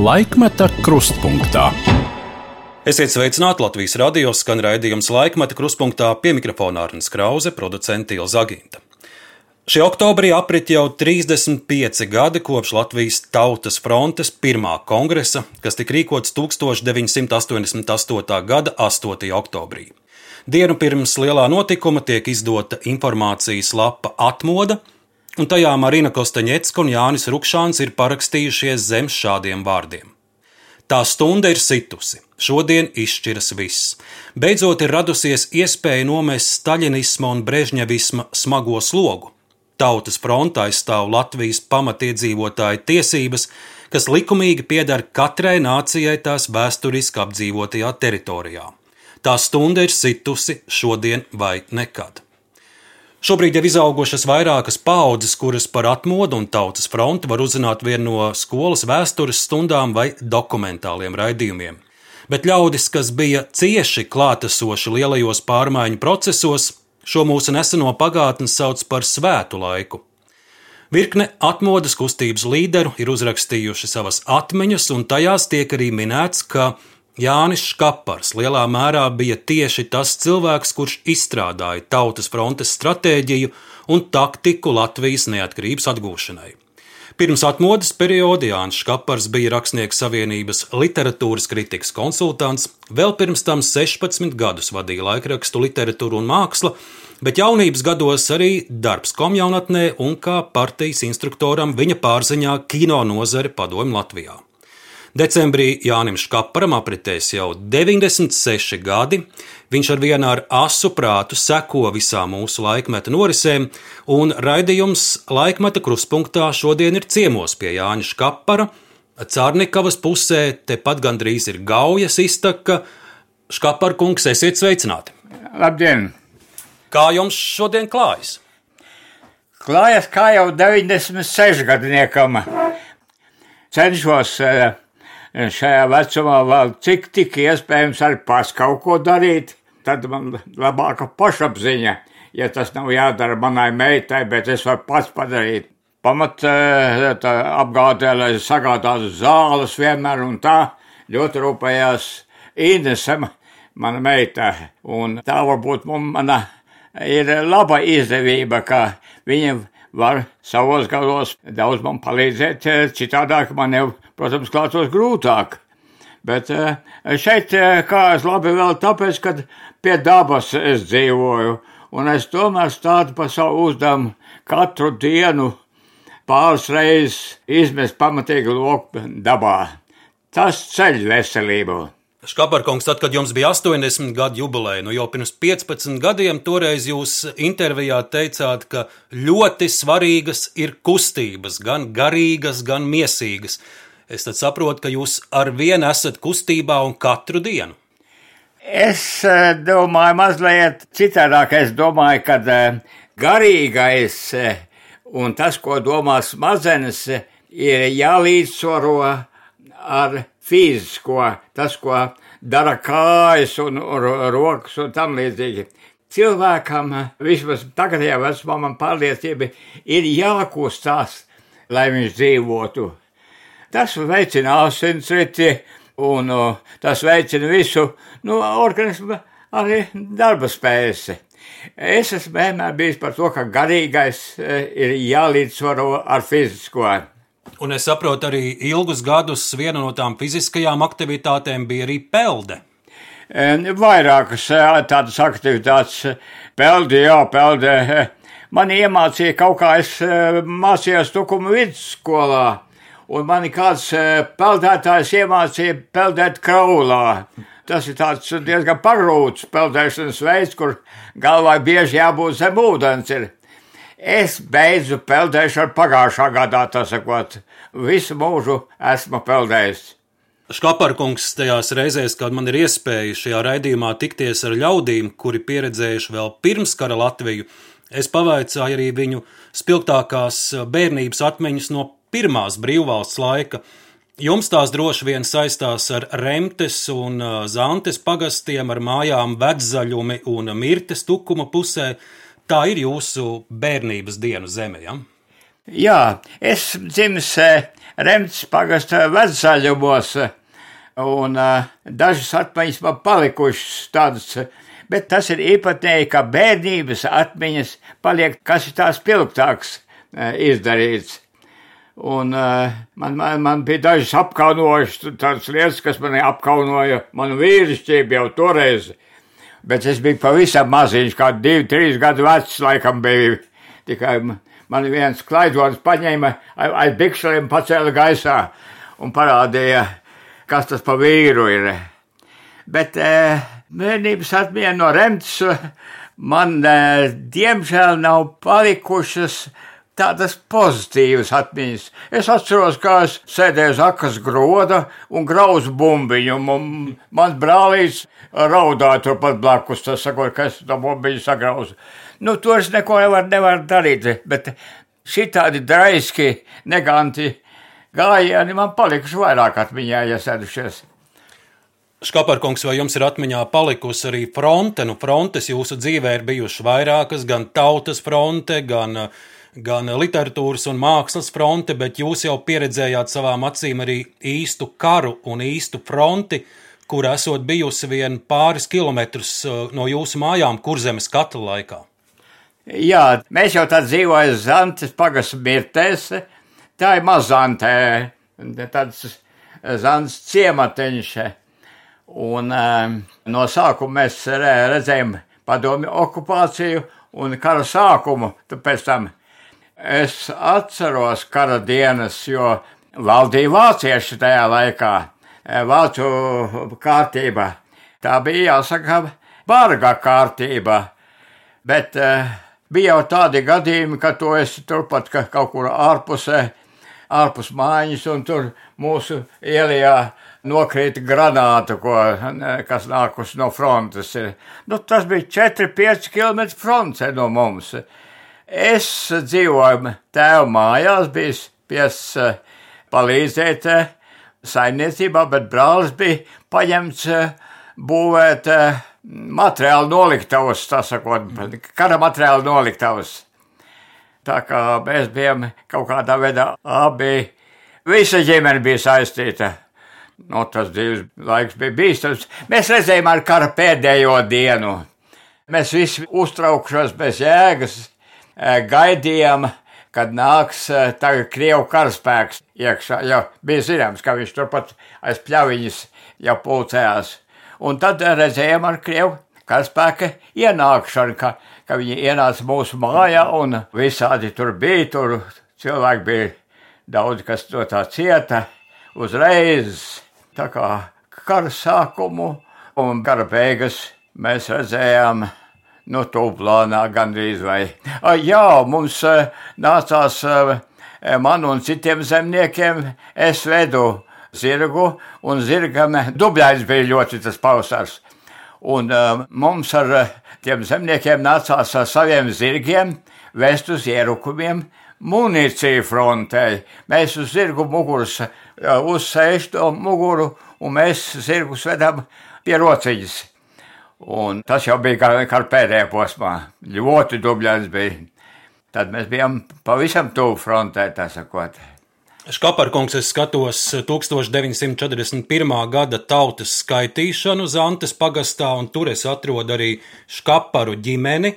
Laikmeta krustpunktā. Esiet sveicināti Latvijas radio skan raidījums Laikmeta krustpunktā pie mikrofona Arnijas Krause, producents Ilza Aginta. Šī oktobrī aprit jau 35 gadi kopš Latvijas Tautas frontes pirmā kongresa, kas tika rīkots 1988. gada 8. oktobrī. Dienu pirms lielā notikuma tiek izdota informācijas lapa Atmoda, un tajā Marina Kostaņecka un Jānis Rukšāns ir parakstījušies zem šādiem vārdiem. Tā stunda ir situsi. Šodien izšķiras viss. Beidzot ir radusies iespēja nomest staļinisma un brežņevisma smago slogu. Tautas fronte aizstāv Latvijas pamatiedzīvotāju tiesības, kas likumīgi pieder katrai nācijai tās vēsturiski apdzīvotajā teritorijā. Tā stunda ir situsi šodien vai nekad. Šobrīd jau izaugušas vairākas paudzes, kuras par atmodu un tautas fronti var uzzināt vien no skolas vēstures stundām vai dokumentāliem raidījumiem. Bet ļaudis, kas bija cieši klātesoši lielajos pārmaiņu procesos, šo mūsu neseno pagātni sauc par svētu laiku. Virkne atmodas kustības līderu ir uzrakstījuši savas atmiņas, un tajās tiek arī minēts, ka Jānis Škapars lielā mērā bija tieši tas cilvēks, kurš izstrādāja tautas frontes stratēģiju un taktiku Latvijas neatkarības atgūšanai. Pirms atmodas perioda Jānis Škapars bija Rakstnieku savienības literatūras kritikas konsultants, vēl pirms tam 16 gadus vadīja laikrakstu literatūru un mākslu, bet jaunības gados arī darbs komjaunatnē un kā partijas instruktoram viņa pārziņā kino nozare padomju Latvijā. Decembrī Jānim Škaparam apritēs jau 96 gadi. Viņš ar vienu ar asu prātu seko visām mūsu laikmeta norisēm, un raidījums laikmeta kruspunktā šodien ir ciemos pie Jāņa Škapara. Cārnikavas pusē tepat gandrīz ir gaujas iztaka. Škapar kungs, esiet sveicināti! Labdien! Kā jums šodien klājas? Klājas kā jau 96 gadniekam. Cenšos uh, šajā vecumā vēl cik tik iespējams arī pats kaut ko darīt, tad man labāka pašapziņa, ja tas nav jādara manai meitai, bet es varu pats padarīt. Pamat apgādē, lai sagādātu zāles vienmēr un tā ļoti rūpējās Inese, mana meita, un tā varbūt mana ir laba izdevība, ka viņa var savos gados daudz man palīdzēt, citādāk man jau protams, klātos grūtāk. Bet eh, šeit eh, kā es labi vēl tāpēc, ka pie dabas es dzīvoju, un es tomēr stādu pa savu uzdevumu katru dienu pāris reizes izmest pamatīgi loku dabā. Tas ceļ veselību. Škaparkungs, tad, kad jums bija 80 gadu jubileja, nu jau pirms 15 gadiem, toreiz jūs intervijā teicāt, ka ļoti svarīgas ir kustības, gan garīgas, gan miesīgas es saprotu, ka jūs ar vienu esat kustībā un katru dienu. Es eh, domāju, mazliet citādāk. Es domāju, ka eh, garīgais eh, un tas, ko domā smadzenes, ir jālīdzsvaro ar fizisko, tas, ko dara kājas un rokas un tam līdzīgi. Cilvēkam, vismaz tagadējā vecumā, man pārliecība ir jākustās, lai viņš dzīvotu. Tas veicina asinsriti un uh, tas veicina visu nu, organismu arī darba spējas. Es esmu vienmēr bijis par to, ka garīgais uh, ir jālīdzsvaro ar fizisko. Un es saprotu, arī ilgus gadus viena no tām fiziskajām aktivitātēm bija arī pelde. Vairākas tādas aktivitātes, pelde, jā, pelde. Man iemācīja kaut kā, es mācījos Tukuma vidusskolā un mani kāds eh, peldētājs iemācīja peldēt kraulā. Tas ir tāds diezgan pagrūts peldēšanas veids, kur galvā bieži jābūt zem ūdens. Ir. Es beidzu peldēšanu pagājušā gadā, tas sakot, visu mūžu esmu peldējis. Škaparkungs tajās reizēs, kad man ir iespēja šajā raidījumā tikties ar ļaudīm, kuri pieredzējuši vēl pirms kara Latviju, es pavaicāju arī viņu spilgtākās bērnības atmiņas no pirmās brīvvalsts laika. Jums tās droši vien saistās ar Remtes un Zantes pagastiem, ar mājām Vedzaļumi un Mirtes tukuma pusē. Tā ir jūsu bērnības dienu zeme, ja? Jā, es dzimis Remts pagasta veczaļumos, un dažas atmiņas man palikušas tādas, bet tas ir īpatnēji, ka bērnības atmiņas paliek, kas ir tās pilgtāks izdarīts. Un uh, man, man, man bija dažas apkaunojušas tādas lietas, kas man apkaunoja manu vīrišķību jau toreiz. Bet es biju pavisam maziņš, kā divi, trīs gadu vecs, laikam bija. Tikai man viens klaidonis paņēma aiz bikšiem, pacēla gaisā un parādīja, kas tas pa vīru ir. Bet uh, bērnības atmiņa no remts man, uh, diemžēl, nav palikušas tādas pozitīvas atmiņas. Es atceros, kā es sēdēju uz akas groda un grauzu bumbiņu, un mans brālīts raudāja turpat blakus, tas sakot, ka es to bumbiņu sagrauzu. Nu, to es neko nevaru nevar darīt, bet šitādi draiski, neganti gājieni man palikuši vairāk atmiņā iesēdušies. Škaparkungs, vai jums ir atmiņā palikusi arī fronte? Nu, frontes jūsu dzīvē ir bijušas vairākas, gan tautas fronte, gan uh, gan literatūras un mākslas fronte, bet jūs jau pieredzējāt savām acīm arī īstu karu un īstu fronti, kur esot bijusi vien pāris kilometrus uh, no jūsu mājām, kurzemes katra laikā. Jā, mēs jau tā dzīvojam Zantes pagas mirtēs, tā ir mazantē, tāds Zants ciematiņš. Un um, no sākuma mēs redzējām padomju okupāciju un kara sākumu, tad pēc tam Es atceros kara dienas, jo valdīja vācieši tajā laikā, e, vācu kārtība. Tā bija jāsaka barga kārtība, bet uh, bija jau tādi gadījumi, ka tu esi turpat ka kaut kur ārpusē, ārpus mājiņas, un tur mūsu ielijā nokrīt granāta, ko, kas nākus no frontes. Nu, tas bija 4-5 km fronte no mums. Es dzīvoju tēva mājās, biju spiests eh, palīdzēt eh, saimniecībā, bet brālis bija paņemts eh, būvēt materiālu noliktavas, tā sakot, kara materiālu noliktavas. Tā kā mēs bijām kaut kādā veidā abi, visa ģimene bija saistīta. No, tas dzīves laiks bija bīstams. Mēs redzējām ar kara pēdējo dienu. Mēs visi uztraukšos bez jēgas, gaidījām, kad nāks eh, tagad Krievu karaspēks iekšā, jo bija zināms, ka viņš turpat aiz pļaviņas jau pulcējās. Un tad redzējām ar Krievu karaspēka ienākšanu, ka, ka viņi ienāca mūsu mājā un visādi tur bija, tur cilvēki bija daudz, kas no tā cieta uzreiz, tā kā kara sākumu un kara beigas mēs redzējām nu, tūplānā gandrīz vai. Jā, mums nācās man un citiem zemniekiem, es vedu zirgu, un zirgam dubļains bija ļoti tas pavasars. Un mums ar tiem zemniekiem nācās ar saviem zirgiem vest uz ierukumiem munīciju frontē. Mēs uz zirgu muguras uzsēž to muguru, un mēs zirgus vedam pie rociņas. Un tas jau bija kā, kā pēdējā posmā. Ļoti dubļains bija. Tad mēs bijām pavisam tuvu frontē, tā sakot. Škaparkungs, es skatos 1941. gada tautas skaitīšanu Zantes pagastā, un tur es atrodu arī Škaparu ģimeni.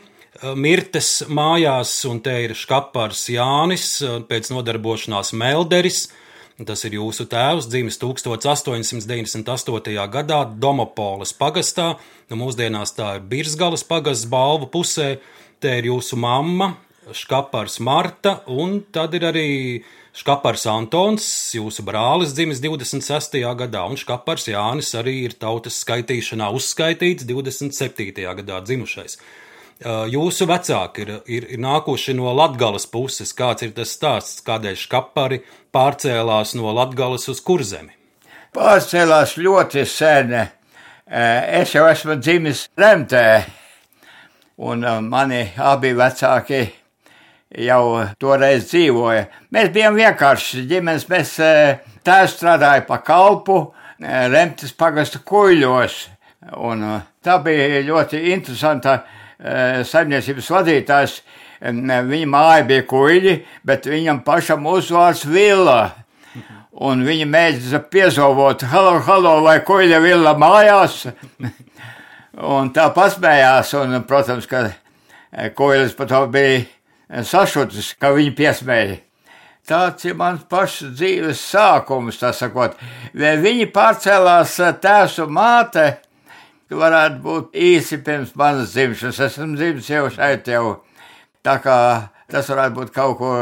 Mirtes mājās, un te ir Škapars Jānis, pēc nodarbošanās Melderis, Tas ir jūsu tēvs, dzimis 1898. gadā Domopolas pagastā, nu mūsdienās tā ir Birzgalas pagasts balvu pusē, te ir jūsu mamma, Škapars Marta, un tad ir arī Škapars Antons, jūsu brālis dzimis 26. gadā, un Škapars Jānis arī ir tautas skaitīšanā uzskaitīts 27. gadā dzimušais. Jūsu vecāki ir, ir, ir nākuši no Latgales puses. Kāds ir tas stāsts, kādēļ škapari pārcēlās no Latgales uz kurzemi? Pārcēlās ļoti sen. Es jau esmu dzimis Remtē, un mani abi vecāki jau toreiz dzīvoja. Mēs bijām vienkārši ģimenes, mēs tēvs strādāja pa kalpu Remtes pagasta kuļos, un tā bija ļoti interesanta Eh, saimniecības vadītājs Viņa māja bija kuģi, bet viņam pašam uzvārds Villa. Un viņa mēģināja piezovot, halo, halo, vai kuģa Villa mājās. un tā pasmējās, un, protams, ka kuģis par to bija sašutis, ka viņa piesmēja. Tāds ir mans pašs dzīves sākums, tā sakot. Viņi pārcēlās tēvs un māte, varētu būt īsi pirms manas dzimšanas. Esmu dzimis jau šeit jau. Tā kā tas varētu būt kaut ko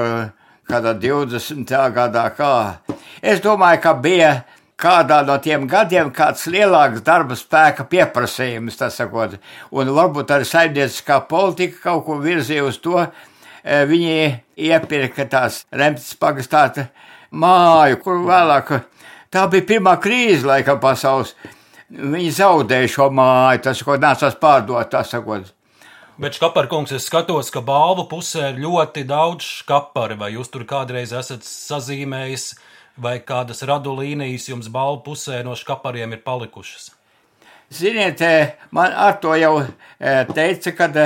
kādā 20. gadā. Kā. Es domāju, ka bija kādā no tiem gadiem kāds lielāks darba spēka pieprasījums, tā sakot, un varbūt arī saimnieciskā politika kaut ko virzīja uz to, Eh, viņi iepirka tās Remtes pagastāta māju, kur vēlāk tā bija pirmā krīze laikam pasaules. Viņi zaudēja šo māju, tas, ko nācās pārdot, tas sakot. Bet, Škaparkungs, es skatos, ka balvu pusē ir ļoti daudz škapari. Vai jūs tur kādreiz esat sazīmējis, vai kādas radu līnijas jums balvu pusē no škapariem ir palikušas? Ziniet, eh, man ar to jau eh, teica, kad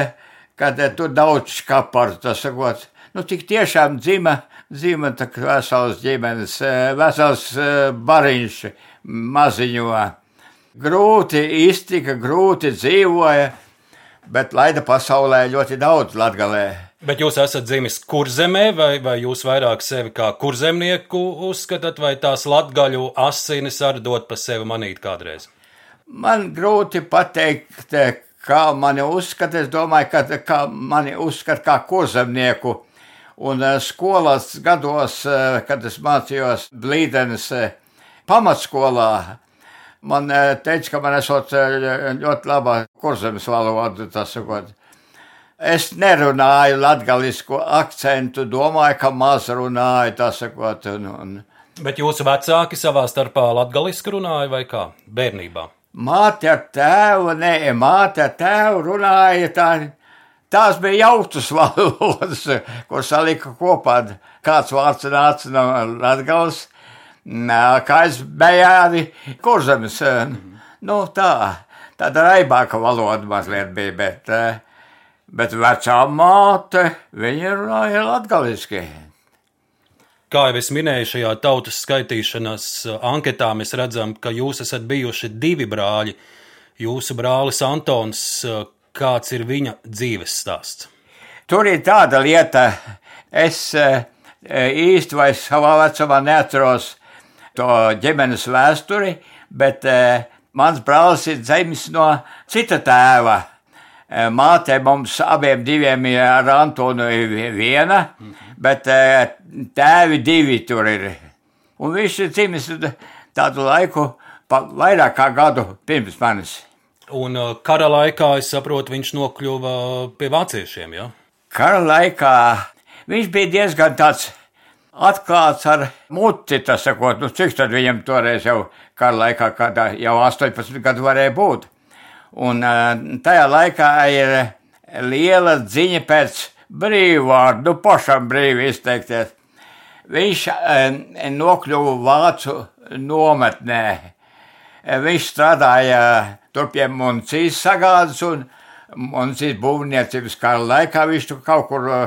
kad eh, tur daudz skaparu, tas sakot, nu tik tiešām dzima, dzima tā vesels ģimenes, vesels bariņš maziņo. Grūti iztika, grūti dzīvoja, bet laida pasaulē ļoti daudz latgalē. Bet jūs esat dzimis kurzemē, vai, vai jūs vairāk sevi kā kurzemnieku uzskatāt, vai tās latgaļu asinis arī dot pa sevi manīt kādreiz? Man grūti pateikt, kā mani uzskata. Es domāju, ka kā mani uzskata kā kurzemnieku. Un eh, skolas gados, eh, kad es mācījos Blīdenes eh, pamatskolā, man teica, ka man esot ļoti laba kurzemes valoda. Es nerunāju latgalisku akcentu, domāju, ka maz runāju, tā sakot. Un, un... Bet jūsu vecāki savā starpā latgaliski runāja vai kā bērnībā? Māte ar tēvu, nē, māte ar tēvu runāja tā. Tās bija jautas valodas, ko salika kopā. Kāds vārds nāca no Latgales, kā es bejādi kurzemes. Nu, tā, tāda raibāka valoda mazliet bija, bet, bet vecā māte, viņa runāja latgaliski. Kā jau es minēju, šajā tautas skaitīšanas uh, anketā mēs redzam, ka jūs esat bijuši divi brāļi. Jūsu brālis Antons, kāds ir viņa dzīves stāsts? Tur ir tāda lieta, es īsti vairs savā vecumā neatceros to ģimenes vēsturi, bet mans brālis ir dzimis no cita tēva. Māte mums abiem diviem ir ar Antonu viena, bet tēvi divi tur ir. Un viņš ir dzimis tādu laiku, vairāk kā gadu pirms manis. Un uh, kara laikā, es saprotu, viņš nokļuva pie vāciešiem, ja? Kara laikā viņš bija diezgan tāds atklāts ar muti, tas sakot, nu cik tad viņam toreiz jau kara laikā, kādā jau 18 gadu varēja būt. Un uh, tajā laikā ir liela ziņa pēc brīvvārdu, pašam brīvi izteikties. Viņš nokļuva Vācu nometnē. Viņš strādāja tur pie municijas sagādas un municijas būvniecības kara laikā. Viņš tur kaut kur eh,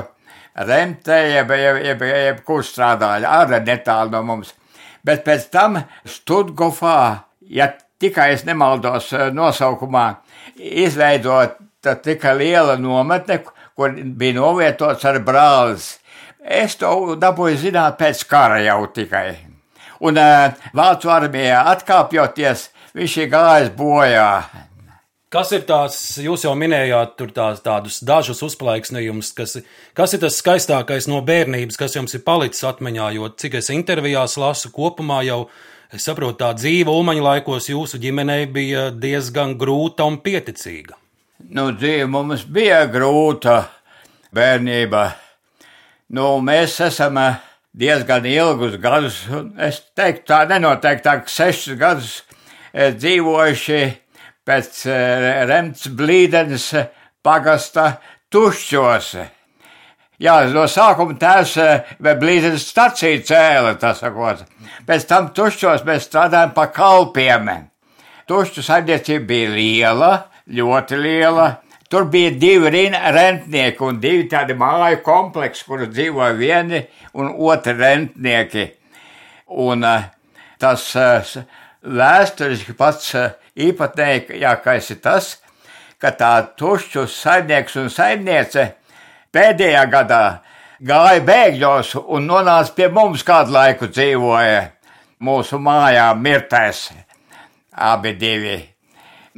remtē, jeb, jeb, jeb, jeb kur strādāja, arī netālu no mums. Bet pēc tam Studgofā, ja tikai es nemaldos nosaukumā, izveidota tikai liela nometne, kur bija novietots ar brālis. Es to dabūju zināt pēc kara jau tikai. Un uh, Vācu armijā atkāpjoties, viņš ir gājis bojā. Kas ir tās, jūs jau minējāt, tur tās, tādus dažus uzplaiksnījumus, kas, kas ir tas skaistākais no bērnības, kas jums ir palicis atmiņā, jo cik es intervijās lasu kopumā jau, es saprotu, tā dzīve Ulmaņa laikos jūsu ģimenei bija diezgan grūta un pieticīga. Nu, dzīve mums bija grūta bērnība Nu, mēs esam eh, diezgan ilgus gadus, es teiktu, tā nenoteiktāk, sešus gadus eh, dzīvojuši pēc eh, Remts Blīdenes pagasta tušķos. Jā, no sākuma tēvs vai blīzenes stacija cēla, tā sakot. Pēc tam tušķos mēs strādājam pa kalpiem. Tušķu saimniecība bija liela, ļoti liela. Tur bija divi rentnieki un divi tādi māju kompleksi, kur dzīvoja vieni un otri rentnieki. Un tas vēsturiski pats īpatnējākais ir tas, ka tā tušķu saimnieks un saimniece pēdējā gadā gāja bēgļos un nonāca pie mums kādu laiku dzīvoja mūsu mājā mirtēs abi divi.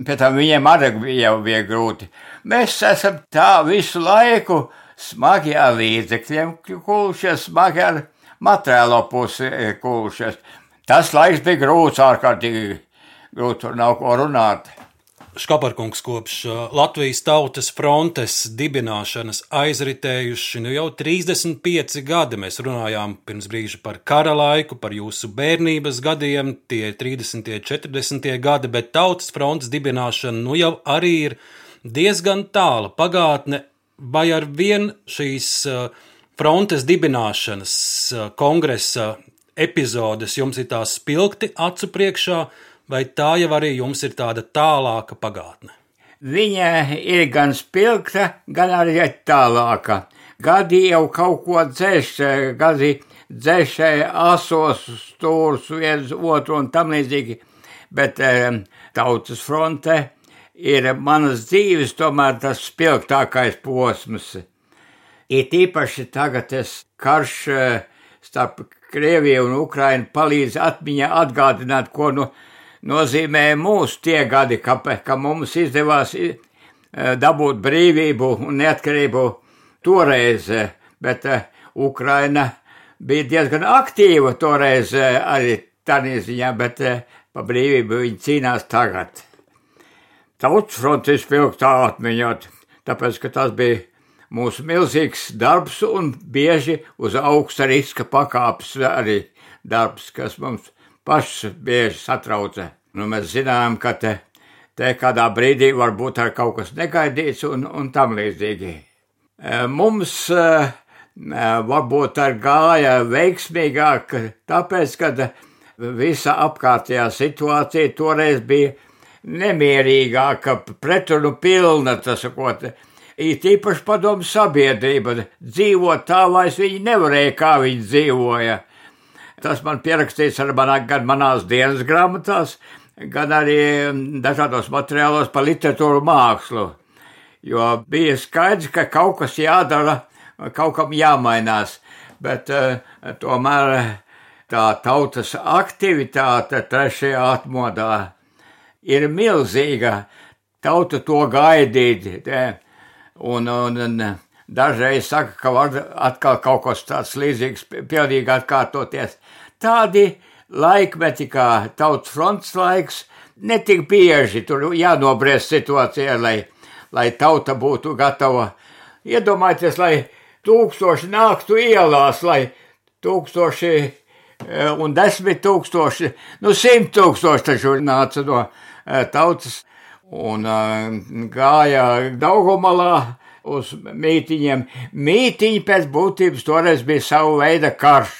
Pēc tam viņiem arī jau bija grūti. Mēs esam tā visu laiku smagi ar līdzekļiem kulušies, smagi ar materiālo pusi kulušies. Tas laiks bija grūts, ārkārtīgi grūts, tur nav ko runāt. Škaparkungs kopš Latvijas Tautas frontes dibināšanas aizritējuši nu jau 35 gadi. Mēs runājām pirms brīža par kara laiku, par jūsu bērnības gadiem, tie 30. un 40. gadi, bet Tautas frontes dibināšana nu jau arī ir diezgan tāla pagātne, vai ar vien šīs frontes dibināšanas kongresa epizodes jums ir tās spilgti acu priekšā, vai tā jau arī jums ir tāda tālāka pagātne? Viņa ir gan spilgta, gan arī tālāka. Gadi jau kaut ko dzēš, gadi dzēš asos stūrus viens otru un tam līdzīgi, bet tautas fronte ir manas dzīves tomēr tas spilgtākais posms. It īpaši tagad es karš starp Krieviju un Ukrainu palīdz atmiņā atgādināt, ko nu, nozīmē mūsu tie gadi, ka, ka mums izdevās e, dabūt brīvību un neatkarību toreiz, bet e, Ukraina bija diezgan aktīva toreiz e, arī tādā ziņā, bet pa brīvību viņi cīnās tagad. Tautas frontes vilktā atmiņot, tāpēc, ka tas bija mūsu milzīgs darbs un bieži uz augsta riska pakāpes arī darbs, kas mums pašus bieži satrauca. Nu, mēs zinām, ka te, te kādā brīdī var būt ar kaut kas negaidīts un, un tam līdzīgi. E, mums e, e, varbūt ar gāja veiksmīgāk, tāpēc, ka visa apkārtējā situācija toreiz bija nemierīgāka, pretrunu pilna, tas sakot, it īpaši padomu sabiedrība dzīvot tā, vairs viņi nevarēja, kā viņi dzīvoja. Tas man pierakstīts ar manā, gan manās dienas grāmatās, gan arī dažādos materiālos par literatūru mākslu. Jo bija skaidrs, ka kaut kas jādara, kaut kam jāmainās, bet uh, tomēr tā tautas aktivitāte trešajā atmodā ir milzīga. Tauta to gaidīt. Te, Un, un, un dažreiz saka, ka var atkal kaut kas tāds līdzīgs pilnīgi atkārtoties. Tādi laikmeti kā tautas fronts laiks netik bieži tur jānobriest situācijā, lai, lai tauta būtu gatava. Iedomājieties, lai tūkstoši nāktu ielās, lai tūkstoši e, un desmit tūkstoši, nu simt tūkstoši taču nāca no e, tautas un uh, gāja Daugumalā uz mītiņiem. Mītiņi pēc būtības toreiz bija savu veidu karš,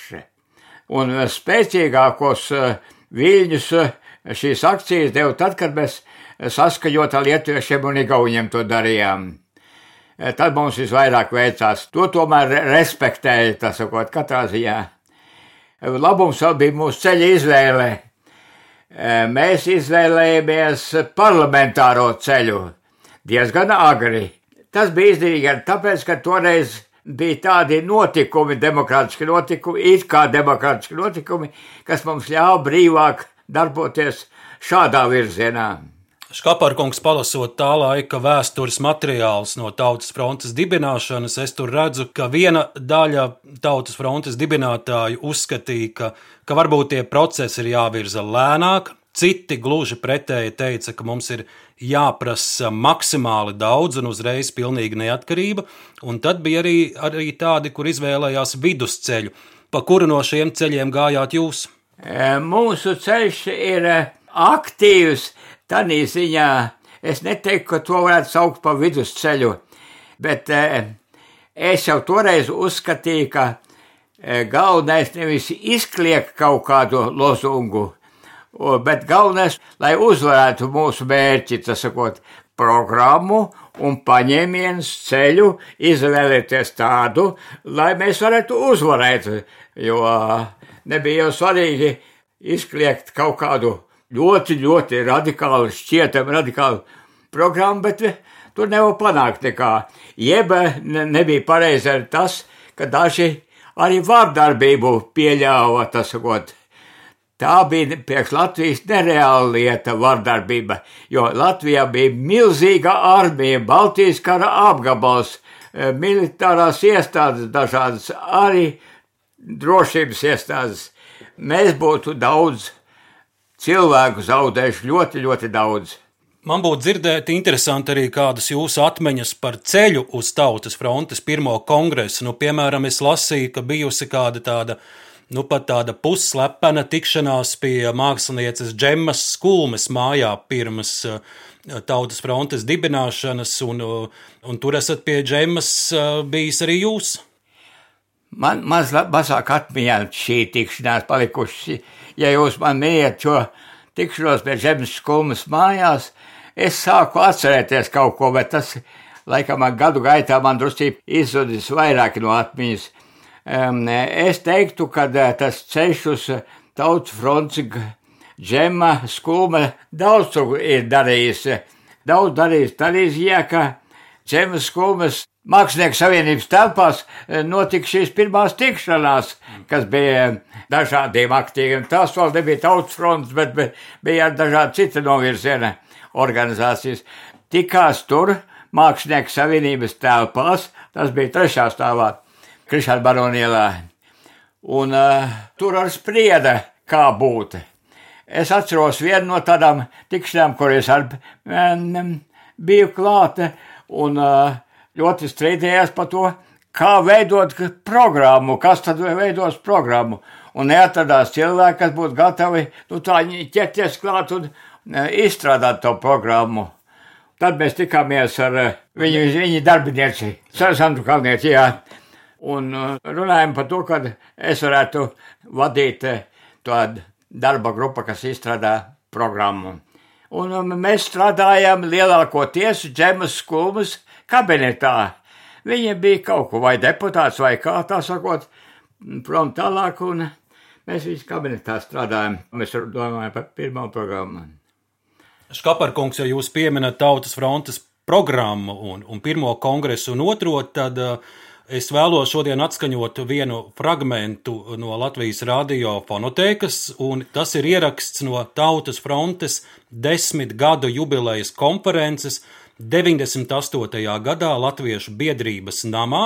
un spēcīgākos uh, viļņus uh, šīs akcijas deva tad, kad mēs saskaņot ar lietuviešiem un igauniem to darījām. Tad mums visvairāk veicās. To tomēr respektēja, tas sakot, katrā ziņā. Labums vēl bija mūsu ceļa izvēle mēs izvēlējāmies parlamentāro ceļu diezgan agri. Tas bija izdevīgi arī tāpēc, ka toreiz bija tādi notikumi, demokrātiski notikumi, it kā demokrātiski notikumi, kas mums ļāva brīvāk darboties šādā virzienā. Škaparkungs palasot tā laika vēstures materiālus no Tautas frontes dibināšanas, es tur redzu, ka viena daļa Tautas frontes dibinātāju uzskatīja, ka, ka varbūt tie procesi ir jāvirza lēnāk, citi gluži pretēji teica, ka mums ir jāprasa maksimāli daudz un uzreiz pilnīga neatkarība, un tad bija arī, arī tādi, kur izvēlējās vidusceļu. Pa kuru no šiem ceļiem gājāt jūs? Mūsu ceļš ir aktīvs Tādā ziņā es neteiktu, ka to varētu saukt par vidusceļu, bet eh, es jau toreiz uzskatīju, ka galvenais nevis izkliegt kaut kādu lozungu, bet galvenais, lai uzvarētu mūsu mērķi, tas sakot, programmu un paņēmienus ceļu, izvēlēties tādu, lai mēs varētu uzvarēt. Jo nebija jau svarīgi izkliegt kaut kādu ļoti, ļoti radikālu, šķietami radikālu programmu, bet tur nevar panākt nekā. Jeb ne, nebija pareizi arī tas, ka daži arī vārdarbību pieļāva, tas sakot. Tā bija priekš Latvijas nereāla lieta, vardarbība, jo Latvijā bija milzīga armija, Baltijas kara apgabals, eh, militārās iestādes dažādas, arī drošības iestādes. Mēs būtu daudz cilvēku zaudējuši, ļoti, ļoti daudz. Man būtu dzirdēt, interesanti arī kādas jūsu atmiņas par ceļu uz Tautas frontes pirmo kongresu. Nu, piemēram, es lasīju, ka bijusi kāda tāda nu, pat tāda pusslepena tikšanās pie mākslinieces Džemas Skulmes mājā pirms uh, Tautas frontes dibināšanas, un, uh, un tur esat pie Džemas uh, bijis arī jūs. Man mazāk atmiņā šī tikšanās palikuši. Ja jūs man miniet šo tikšanos pie Džemas Skulmes mājās, es sāku atcerēties kaut ko, bet tas, laikam, gadu gaitā man drusku izzudis vairāk no atmiņas. Es teiktu, ka tas ceļš uz tautas fronts Džema Skulme daudz ir darījis. Daudz darījis tādā ziņā, ka Džemas Skulmes Mākslinieku savienības telpās notika šīs pirmās tikšanās, kas bija dažādiem aktīviem. Tās vēl nebija tautas fronts, bet bija arī dažādi citi novirziena organizācijas. Tikās tur Mākslinieku savienības telpās, tas bija trešā stāvā. Krišāna baronielā. Un uh, tur ar sprieda, kā būt. Es atceros vienu no tādām tikšanām, kur es ar, um, biju klāte un uh, ļoti strīdējās par to, kā veidot programmu, kas tad veidos programmu. Un neatradās cilvēki, kas būtu gatavi nu, tā ķerties klāt un uh, izstrādāt to programmu. Tad mēs tikāmies ar uh, viņu, viņu darbinieci, Sēsantu Kalnieci, jā, un uh, runājam par to, ka es varētu vadīt uh, tādu darba grupu, kas izstrādā programmu. Un um, mēs strādājām lielākoties Džemas Skulmas kabinetā. Viņa bija kaut ko vai deputāts vai kā tā sakot, prom tālāk, un mēs visi kabinetā strādājam. Mēs domājam par pirmo programmu. Škaparkungs, ja jūs pieminat Tautas frontes programmu un, un pirmo kongresu un otro, tad uh, Es vēlos šodien atskaņot vienu fragment no Latvijas radio fonotēkas, un tas ir ieraksts no Tautas frontes desmit gadu jubilejas konferences 98. gadā Latviešu biedrības namā.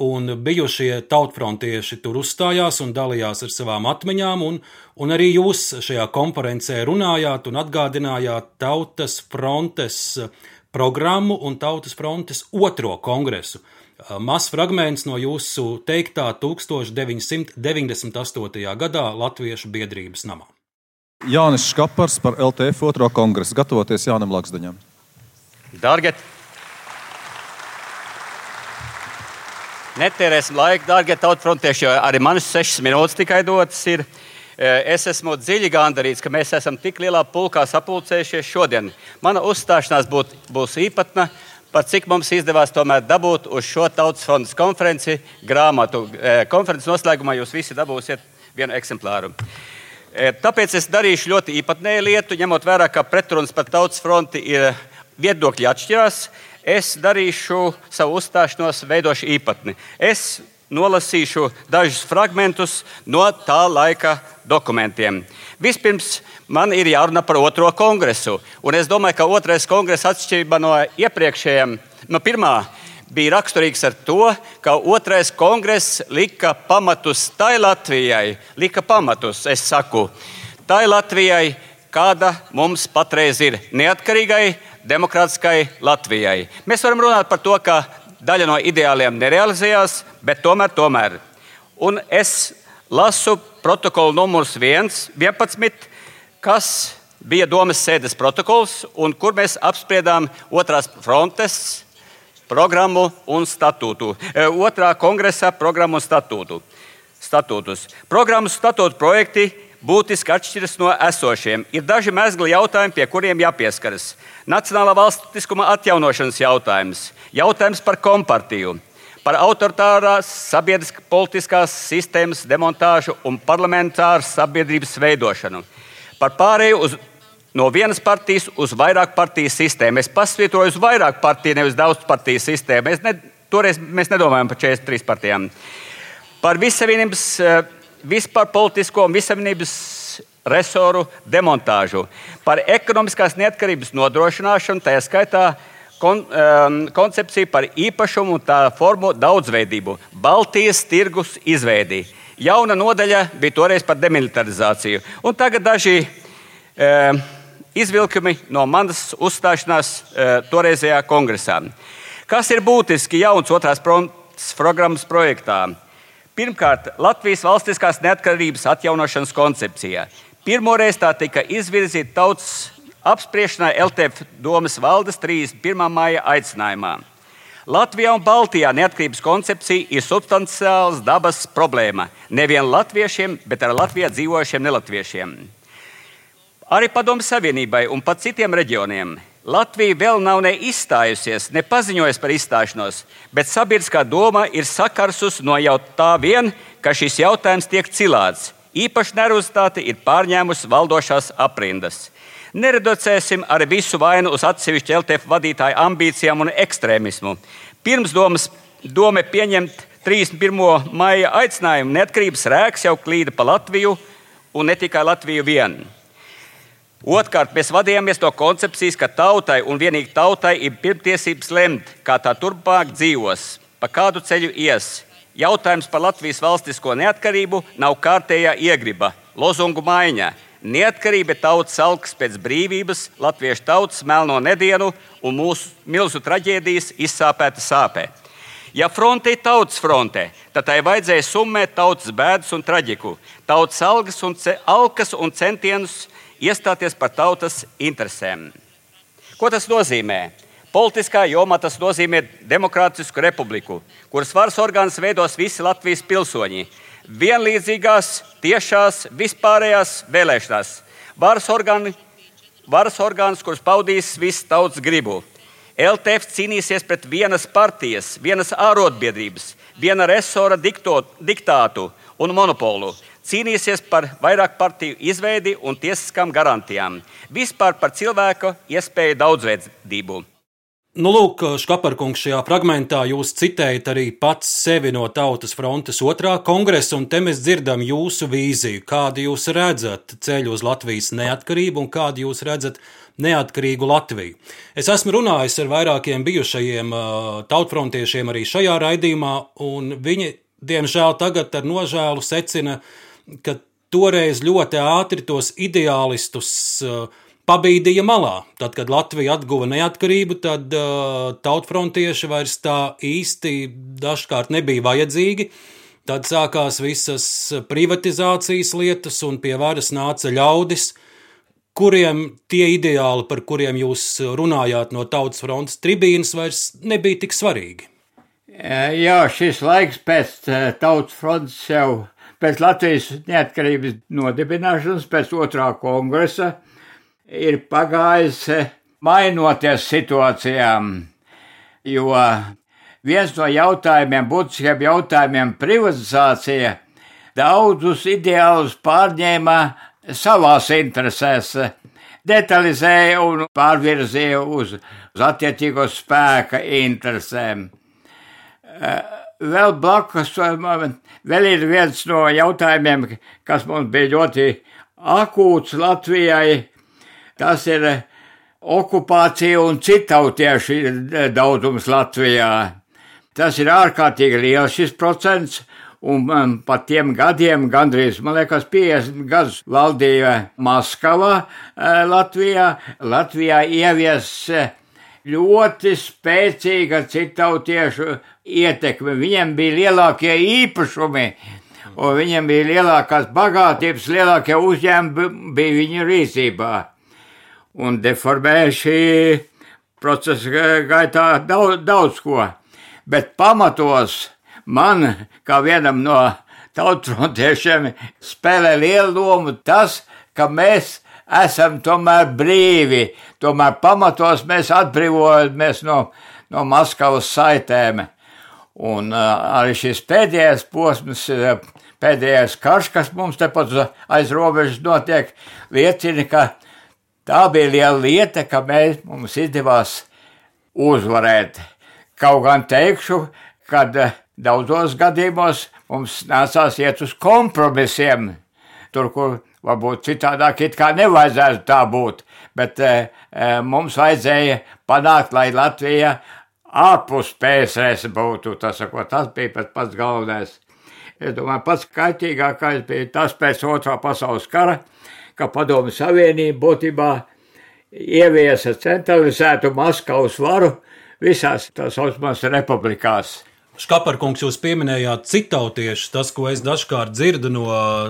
Un bijušie tautfrontieši tur uzstājās un dalījās ar savām atmiņām, un, un arī jūs šajā konferencē runājāt un atgādinājāt Tautas frontes programmu un Tautas frontes otro kongresu. Mazs fragments no jūsu teiktā 1998. gadā Latviešu biedrības namā. Jānis Škapars par LTF otro kongresu, gatavoties Jānam Laksdaņam. Dārgie, netērēsim laiku, dārgie tautfrontieši, jo arī manas sešas minūtes tikai dotas ir. Es esmu dziļi gandarīts, ka mēs esam tik lielā pulkā sapulcējušies šodien. Mana uzstāšanās būt, būs īpatna par cik mums izdevās tomēr dabūt uz šo tautas fonda konferenci grāmatu. E, konferences noslēgumā jūs visi dabūsiet vienu eksemplāru. E, tāpēc es darīšu ļoti īpatnēju lietu, ņemot vērā, ka pretrunas par tautas fronti ir viedokļi atšķirās. Es darīšu savu uzstāšanos veidošu īpatni. Es nolasīšu dažus fragmentus no tā laika dokumentiem. Vispirms man ir jārunā par otro kongresu. Un es domāju, ka otrais kongress atšķirībā no iepriekšējiem, no pirmā, bija raksturīgs ar to, ka otrais kongress lika pamatus tai Latvijai, lika pamatus, es saku, tai Latvijai, kāda mums patreiz ir neatkarīgai, demokrātiskai Latvijai. Mēs varam runāt par to, ka daļa no ideāliem nerealizējās, bet tomēr, tomēr. Un es lasu protokolu numurs 1, 11, kas bija domas sēdes protokols, un kur mēs apspriedām otrās frontes programmu un statūtu. E, otrā kongresa programmu un statūtu. statūtus. Programmas statūtu projekti būtiski atšķiras no esošiem. Ir daži mezgli jautājumi, pie kuriem jāpieskaras. Nacionālā valstiskuma atjaunošanas jautājums, jautājums par kompartiju, par autoritārās sabiedriskās politiskās sistēmas demontāžu un parlamentāras sabiedrības veidošanu, par pārēju uz, no vienas partijas uz vairāk partiju sistēmu. Es pasvītroju uz vairāk partiju, nevis daudz partiju sistēmu. Ne, toreiz mēs nedomājam par 43 partijām. Par vissavienības uh, vispār politisko un visavienības resoru demontāžu, par ekonomiskās neatkarības nodrošināšanu, tā skaitā kon, um, koncepciju par īpašumu un tā formu daudzveidību, Baltijas tirgus izveidi. Jauna nodaļa bija toreiz par demilitarizāciju. Un tagad daži um, izvilkumi no manas uzstāšanās uh, toreizējā kongresā. Kas ir būtiski jauns otrās programmas projektā? Pirmkārt, Latvijas valstiskās neatkarības atjaunošanas koncepcija. Pirmoreiz tā tika izvirzīta tautas apspriešanai LTF domas valdes 31. maija aicinājumā. Latvijā un Baltijā neatkarības koncepcija ir substanciāls dabas problēma nevien latviešiem, bet arī Latvijā dzīvojušiem nelatviešiem. Arī Padomu Savienībai un pat citiem reģioniem Latvija vēl nav ne izstājusies, ne paziņojusi par izstāšanos, bet sabiedriskā doma ir sakarsus no jau tā vien, ka šis jautājums tiek cilāts. Īpaši nervozitāte ir pārņēmusi valdošās aprindas. Nereducēsim arī visu vainu uz atsevišķu LTF vadītāju ambīcijām un ekstrēmismu. Pirms domas, doma pieņemt 31. maija aicinājumu neatkarības rēks jau klīda pa Latviju un ne tikai Latviju vienu. Otrkārt, mēs vadījāmies no koncepcijas, ka tautai un vienīgi tautai ir pirmtiesības lemt, kā tā turpmāk dzīvos, pa kādu ceļu ies. Jautājums par Latvijas valstisko neatkarību nav kārtējā iegriba, lozungu maiņa. Neatkarība ir tautas alks pēc brīvības, latviešu tautas melno nedienu un mūsu milzu traģēdijas izsāpēta sāpē. Ja fronte ir tautas fronte, tad tai vajadzēja summēt tautas bēdas un traģiku, tautas algas un, alkas un centienus iestāties par tautas interesēm. Ko tas nozīmē? Politiskā jomā tas nozīmē demokrātisku republiku, kuras varas orgāns veidos visi Latvijas pilsoņi. Vienlīdzīgās, tiešās, vispārējās vēlēšanās. Varas, orgāni, varas orgāns, kurus paudīs visas tautas gribu. LTF cīnīsies pret vienas partijas, vienas ārotbiedrības, viena resora diktot, diktātu un monopolu cīnīsies par vairāk partiju izveidi un tiesiskām garantijām, vispār par cilvēku iespēju daudzveidību. Nu, lūk, Škaparkungs, šajā fragmentā jūs citējat arī pats sevi no Tautas frontes otrā kongresa, un te mēs dzirdam jūsu vīziju, kādu jūs redzat ceļu uz Latvijas neatkarību un kādu jūs redzat neatkarīgu Latviju. Es esmu runājis ar vairākiem bijušajiem tautfrontiešiem arī šajā raidījumā, un viņi, diemžēl, tagad ar nožēlu secina, uh, ka toreiz ļoti ātri tos ideālistus uh, pabīdīja malā. Tad, kad Latvija atguva neatkarību, tad uh, tautfrontieši vairs tā īsti dažkārt nebija vajadzīgi. Tad sākās visas privatizācijas lietas, un pie varas nāca ļaudis, kuriem tie ideāli, par kuriem jūs runājāt no tautas frontes tribīnas, vairs nebija tik svarīgi. Jā, šis laiks pēc uh, tautas frontes jau pēc Latvijas neatkarības nodibināšanas, pēc otrā kongresa, ir pagājis mainoties situācijām, jo viens no jautājumiem, būtiskiem jautājumiem, privatizācija, daudzus ideālus pārņēma savās interesēs, detalizēja un pārvirzīja uz, uz attiecīgo spēka interesēm. Vēl blakus, vēl ir viens no jautājumiem, kas mums bija ļoti akūts Latvijai. Tas ir okupācija un citautiešu daudzums Latvijā. Tas ir ārkārtīgi liels šis procents, un um, pat tiem gadiem, gandrīz, man liekas, 50 gadus valdīja Maskava uh, Latvijā. Latvijā ievies ļoti spēcīga citautiešu ietekme. Viņiem bija lielākie īpašumi, un viņiem bija lielākās bagātības, lielākie uzņēmumi bija viņu rīcībā. Un deformēja šī procesa gaitā daudz, daudz ko. Bet pamatos man, kā vienam no tautfrontiešiem spēlē lielu lomu tas, ka mēs esam tomēr brīvi, tomēr pamatos mēs atbrīvojamies no, no Maskavas saitēm. Un arī šis pēdējais posms, pēdējais karš, kas mums tepat aiz robežas notiek, liecina, ka tā bija liela lieta, ka mēs, mums izdevās uzvarēt. Kaut gan teikšu, ka daudzos gadījumos mums nācās iet uz kompromisiem, tur, kur varbūt citādāk it kā nevajadzētu tā būt, bet e, mums vajadzēja panākt, lai Latvija ārpus PSRS būtu. Tas, ko, tas bija pats, pats galvenais. Es domāju, pats kaitīgākais bija tas pēc otrā pasaules kara, ka Padomju Savienība būtībā ieviesa centralizētu Maskavas varu visās tā saucamās republikās. Škaparkungs, jūs pieminējāt citautiešus, tas, ko es dažkārt dzirdu no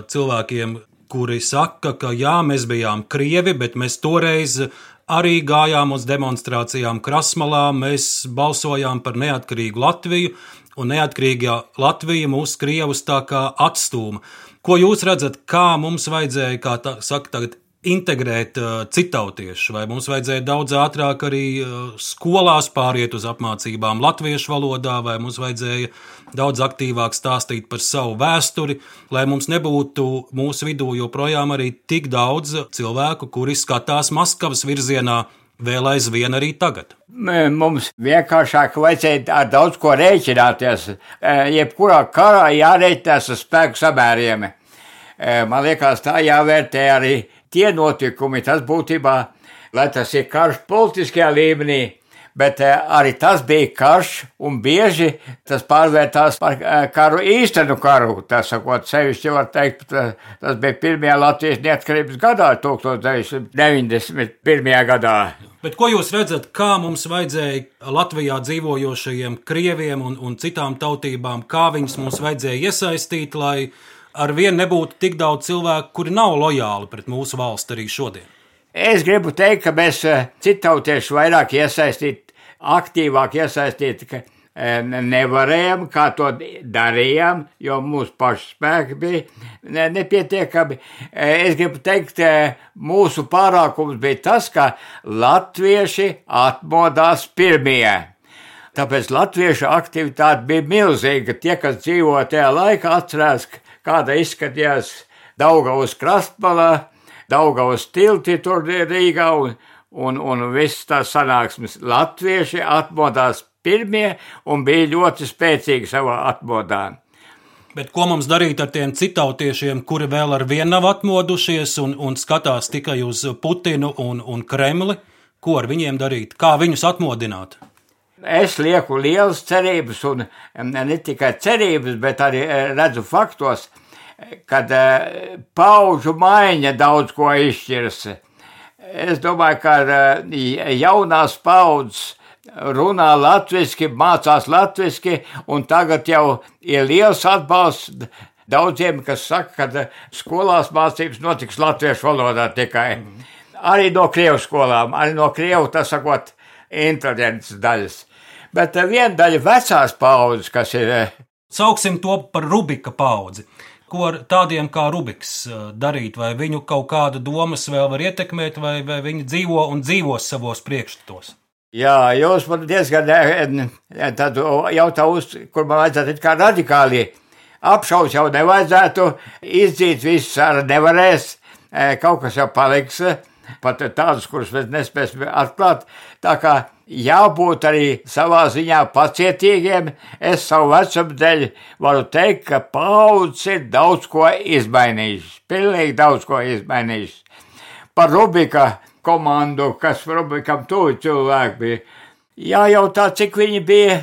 cilvēkiem, kuri saka, ka jā, mēs bijām krievi, bet mēs toreiz arī gājām uz demonstrācijām Krasmalā, mēs balsojām par neatkarīgu Latviju, un neatkarīgā Latvija mūsu krievus tā kā atstūma. Ko jūs redzat, kā mums vajadzēja, kā tā, saka tagad, integrēt uh, citautiešu, vai mums vajadzēja daudz ātrāk arī uh, skolās pāriet uz apmācībām latviešu valodā, vai mums vajadzēja daudz aktīvāk stāstīt par savu vēsturi, lai mums nebūtu mūsu vidū joprojām arī tik daudz cilvēku, kuri skatās Maskavas virzienā. Vēl aizvien arī tagad. Mums vienkāršāk vajadzēja ar daudz ko rēķināties. Jebkurā karā jārēķinās ar spēku samēriem. Man liekas, tā jāvērtē arī tie notikumi, tas būtībā, lai tas ir karš politiskajā līmenī, bet eh, arī tas bija karš, un bieži tas pārvērtās par eh, karu īstenu karu. Tas, sakot, sevišķi var teikt, tas bija pirmajā Latvijas neatkarības gadā, 1991. gadā. Bet ko jūs redzat, kā mums vajadzēja Latvijā dzīvojošajiem krieviem un, un citām tautībām, kā viņus mums vajadzēja iesaistīt, lai ar vienu nebūtu tik daudz cilvēku, kuri nav lojāli pret mūsu valsti arī šodien? Es gribu teikt, ka mēs eh, citautieši vairāk iesaistīt, aktīvāk iesaistīt, ka eh, nevarējām, kā to darījām, jo mūsu pašu spēki bija nepietiekami. Eh, es gribu teikt, mūsu pārākums bija tas, ka latvieši atmodās pirmie. Tāpēc latviešu aktivitāte bija milzīga. Tie, kas dzīvo tajā laikā, atcerās, ka kāda izskatījās Daugavas krastmalā, Daugavas tilti tur Rīgā un, un, un viss tās sanāksmes latvieši atmodās pirmie un bija ļoti spēcīgi savā atmodā. Bet ko mums darīt ar tiem citautiešiem, kuri vēl ar vienu nav atmodušies un, un skatās tikai uz Putinu un, un Kremli? Ko ar viņiem darīt? Kā viņus atmodināt? Es lieku lielas cerības, un ne tikai cerības, bet arī eh, redzu faktos, kad eh, pauģu maiņa daudz ko izšķiras. Es domāju, ka eh, jaunās paudzes runā latviešu, mācās latviešu, un tagad jau ir liels atbalsts daudziem, kas saka, ka skolās mācības notiks latviešu valodā tikai. Arī no krievu skolām, arī no krievu, tā sakot, inteliģences daļas bet eh, viena daļa vecās paudzes, kas ir. Eh, Sauksim to par Rubika paudzi. Ko ar tādiem kā Rubiks eh, darīt, vai viņu kaut kāda domas vēl var ietekmēt, vai, vai viņi dzīvo un dzīvos savos priekšstatos? Jā, jūs man diezgan tādu jautājumu, kur man vajadzētu kā radikāli apšaus jau nevajadzētu, izdzīt visus ar nevarēs, kaut kas jau paliks, pat tādus, kurus mēs nespēsim atklāt. Tā kā jābūt arī savā ziņā pacietīgiem. Es savu vecumu dēļ varu teikt, ka paudzes ir daudz ko izmainījušas, pilnīgi daudz ko izmainījušas. Par Rubika komandu, kas Rubikam tuvi cilvēki bija, jājautā, cik viņi bija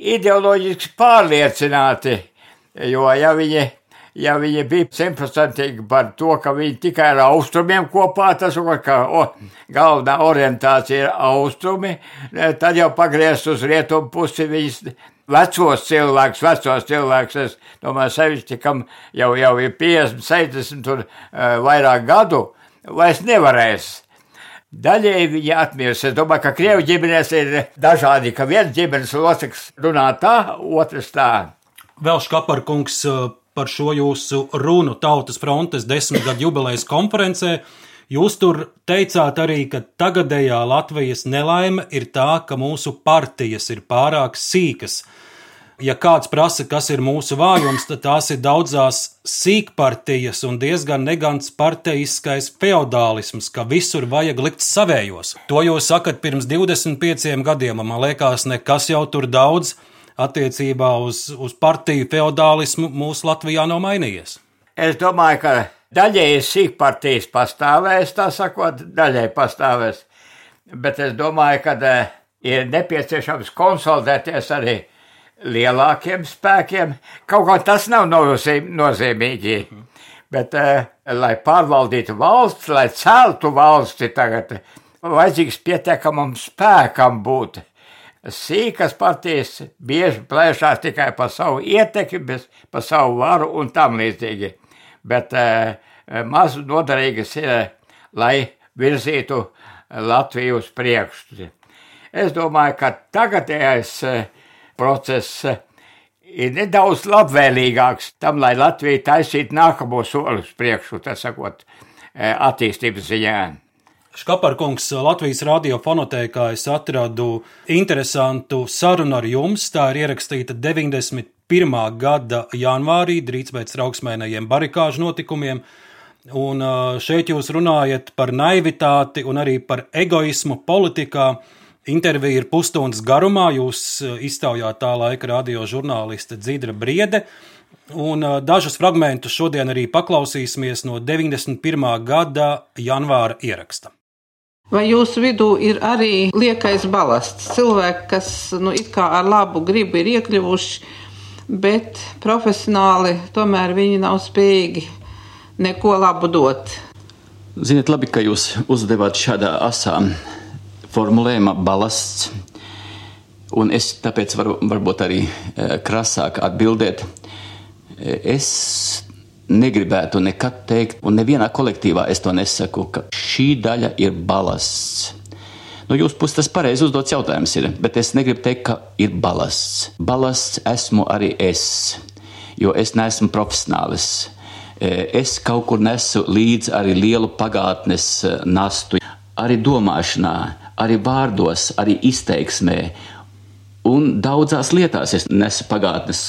ideoloģiski pārliecināti, jo ja viņi ja viņi bija simtprocentīgi par to, ka viņi tikai ar austrumiem kopā, tas ir kā o, galvenā orientācija ir austrumi, tad jau pagriezt uz rietumu pusi viņas vecos cilvēkus, vecos cilvēkus, es domāju, sevišķi, kam jau, jau ir 50, 60 un uh, vairāk gadu, vairs nevarēs. Daļēji viņi atmirs. Es domāju, ka krievu ģimenēs ir dažādi, ka viens ģimenes loceklis runā tā, otrs tā. Vēl Škaparkungs par šo jūsu runu Tautas frontes desmitgadu jubilejas konferencē. Jūs tur teicāt arī, ka tagadējā Latvijas nelaime ir tā, ka mūsu partijas ir pārāk sīkas ja kāds prasa, kas ir mūsu vājums, tad tās ir daudzās sīkpartijas un diezgan negants parteiskais feudālisms, ka visur vajag likt savējos. To jūs sakat pirms 25 gadiem, man liekas, nekas jau tur daudz attiecībā uz, uz partiju feudālismu mūsu Latvijā nav mainījies. Es domāju, ka daļēji sīkpartijas pastāvēs, tā sakot, daļēji pastāvēs, bet es domāju, ka eh, ir nepieciešams konsolidēties arī lielākiem spēkiem. Kaut kā tas nav nozīmīgi. Bet, uh, lai pārvaldītu valsts, lai celtu valsti, tagad vajadzīgs pietiekamam spēkam būt. Sīkas partijas bieži plēšās tikai par savu ietekmi, par savu varu un tam līdzīgi. Bet uh, maz noderīgas ir, lai virzītu Latviju uz priekšu. Es domāju, ka tagadējais process eh, ir nedaudz labvēlīgāks tam, lai Latvija taisītu nākamo soli uz priekšu, tā sakot, eh, attīstības ziņā. Škaparkungs, Latvijas radiofonotēkā es atradu interesantu sarunu ar jums. Tā ir ierakstīta 91. gada janvārī, drīz pēc trauksmēnējiem barikāžu notikumiem. Un šeit jūs runājat par naivitāti un arī par egoismu politikā. Intervija ir pusstundas garumā. Jūs iztaujāt tā laika radio žurnāliste Dzidra Briede. Un dažus fragmentus šodien arī paklausīsimies no 91. gada janvāra ieraksta. Vai jūsu vidū ir arī liekais balasts? Cilvēki, kas nu, it kā ar labu gribu ir iekļuvuši, bet profesionāli tomēr viņi nav spējīgi neko labu dot. Ziniet, labi, ka jūs uzdevāt šādā asā formulējuma balasts. Un es tāpēc varu varbūt arī e, krasāk atbildēt. E, es negribētu nekad teikt, un nevienā kolektīvā es to nesaku, ka šī daļa ir balasts. No jūsu puses tas pareizi uzdots jautājums ir, bet es negribu teikt, ka ir balasts. Balasts esmu arī es, jo es neesmu profesionālis. E, es kaut kur nesu līdzi arī lielu pagātnes nastu, arī domāšanā, arī vārdos, arī izteiksmē. Un daudzās lietās es nesu pagātnes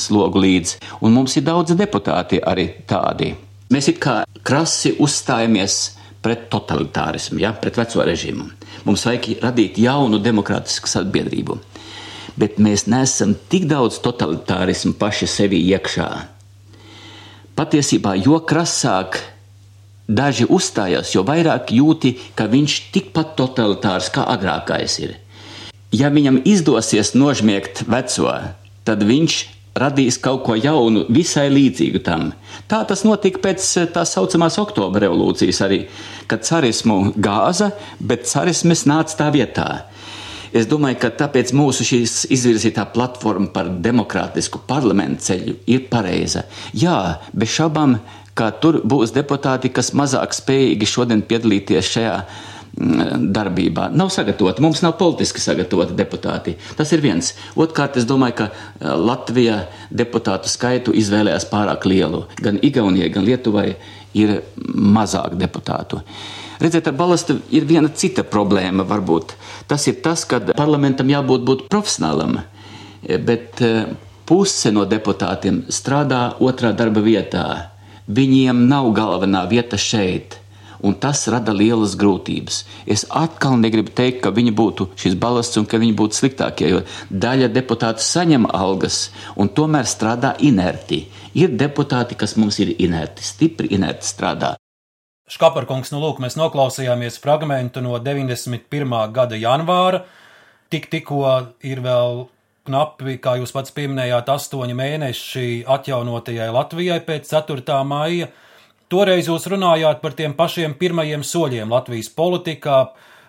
slogu līdzi, un mums ir daudz deputāti arī tādi. Mēs it kā krasi uzstājamies pret totalitārismu, ja, pret veco režīmu. Mums vajag radīt jaunu demokrātisku sabiedrību. Bet mēs nesam tik daudz totalitārismu paši sevi iekšā. Patiesībā, jo krasāk daži uzstājās, jo vairāk jūti, ka viņš tikpat totalitārs kā agrākais ir. Ja viņam izdosies nožmiegt veco, tad viņš radīs kaut ko jaunu, visai līdzīgu tam. Tā tas notika pēc tā saucamās oktobra revolūcijas, arī, kad carismu gāza, bet carismes nāca tā vietā. Es domāju, ka tāpēc mūsu izvirzītā platforma par demokrātisku parlamentu ceļu ir pareiza. Jā, bez šaubām ka tur būs deputāti, kas mazāk spējīgi šodien piedalīties šajā darbībā. Nav sagatavoti, mums nav politiski sagatavoti deputāti. Tas ir viens. Otrkārt, es domāju, ka eh, Latvija deputātu skaitu izvēlējās pārāk lielu. Gan Igaunijai, gan Lietuvai ir mazāk deputātu. Redziet, ar balastu ir viena cita problēma. Varbūt. Tas ir tas, ka parlamentam jābūt būt profesionālam, bet eh, puse no deputātiem strādā otrā darba vietā. Viņiem nav galvenā vieta šeit. Un tas rada lielas grūtības. Es atkal negribu teikt, ka viņi būtu šis balasts un ka viņi būtu sliktākie, jo daļa deputātu saņem algas un tomēr strādā inerti. Ir deputāti, kas mums ir inerti, stipri inerti strādā. Škaparkungs, nu lūk, mēs noklausījāmies fragmentu no 91. gada janvāra. Tik tikko ir vēl knapi, kā jūs pats pieminējāt, astoņi mēneši atjaunotajai Latvijai pēc 4. maija. Toreiz jūs runājāt par tiem pašiem pirmajiem soļiem Latvijas politikā,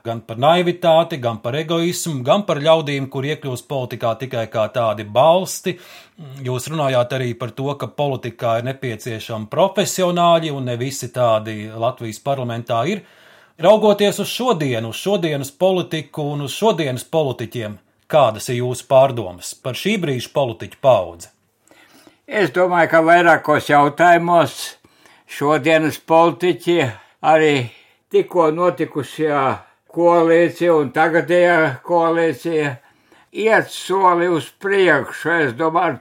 gan par naivitāti, gan par egoismu, gan par ļaudīm, kur iekļūst politikā tikai kā tādi balsti. Jūs runājāt arī par to, ka politikā ir nepieciešami profesionāļi, un ne visi tādi Latvijas parlamentā ir. Raugoties uz šodienu, uz šodienas politiku un uz šodienas politiķiem, Kādas ir jūsu pārdomas par šī brīža politiķu paudzi? Es domāju, ka vairākos jautājumos šodienas politiķi arī tikko notikušajā koalīcija un tagadējā koalīcija iet soli uz priekšu. Es domāju,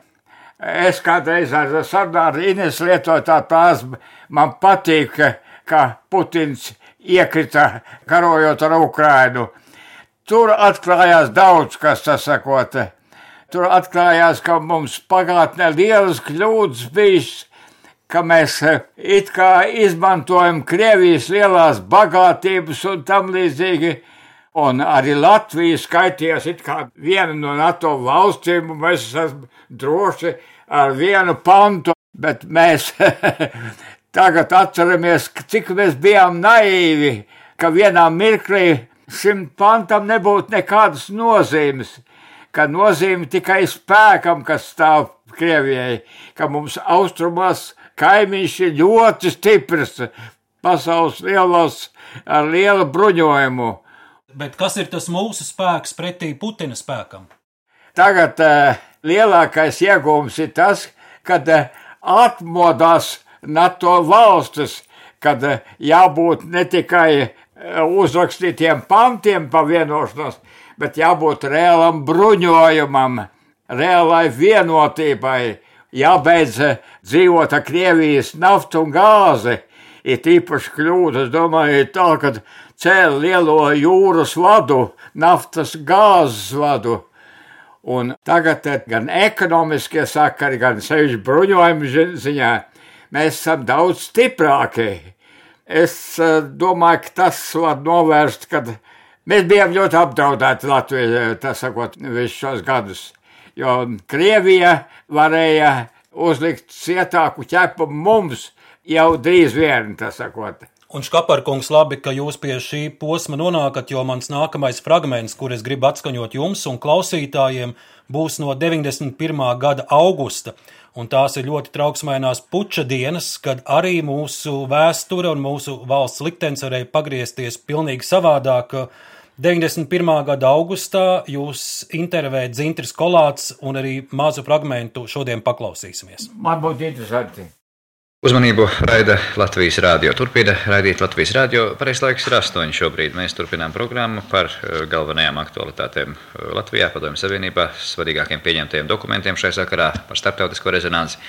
es kādreiz ar sarunāru Ines lietotā tās man patīk, ka Putins iekrita karojot ar Ukrainu. Tur atklājās daudz, kas tas sakot. Tur atklājās, ka mums pagātnē lielas kļūdas bijis, ka mēs it kā izmantojam Krievijas lielās bagātības un tam līdzīgi. Un arī Latvija skaitījās it kā viena no NATO valstīm, un mēs esam droši ar vienu pantu, bet mēs tagad atceramies, cik mēs bijām naivi, ka vienā mirklī šim pantam nebūtu nekādas nozīmes, ka nozīme tikai spēkam, kas stāv Krievijai, ka mums austrumos kaimiņš ir ļoti stiprs, pasaules lielos ar lielu bruņojumu. Bet kas ir tas mūsu spēks pretī Putina spēkam? Tagad uh, lielākais iegūms ir tas, kad uh, atmodās NATO valstis, kad uh, jābūt ne tikai uzrakstītiem pantiem pa vienošanos, bet jābūt reālam bruņojumam, reālai vienotībai, jābeidz uh, dzīvot ar Krievijas naftu un gāzi. Ir īpaši kļūda, es domāju, tā, ka cēla lielo jūras vadu, naftas gāzes vadu. Un tagad gan ekonomiskie sakari, gan sevišķi bruņojuma ziņā mēs esam daudz stiprāki. Es eh, domāju, ka tas var novērst, kad mēs bijām ļoti apdraudēti Latvijā, tas sakot, visus šos gadus. Jo Krievija varēja uzlikt cietāku ķepu mums jau drīz vien, tas sakot. Un Škaparkungs, labi, ka jūs pie šī posma nonākat, jo mans nākamais fragments, kur es gribu atskaņot jums un klausītājiem, būs no 91. gada augusta. Un tās ir ļoti trauksmainās puča dienas, kad arī mūsu vēsture un mūsu valsts liktenis varēja pagriezties pilnīgi savādāk. 91. gada augustā jūs intervējat Zintris Kolāts un arī mazu fragmentu šodien paklausīsimies. Man būtu interesanti. Uzmanību raida Latvijas rādio. Turpina raidīt Latvijas rādio. Pareizais laiks ir astoņi šobrīd. Mēs turpinām programmu par eh, galvenajām aktualitātēm eh, Latvijā, Padomju Savienībā, svarīgākiem pieņemtajiem dokumentiem šai sakarā par starptautisko rezonanci.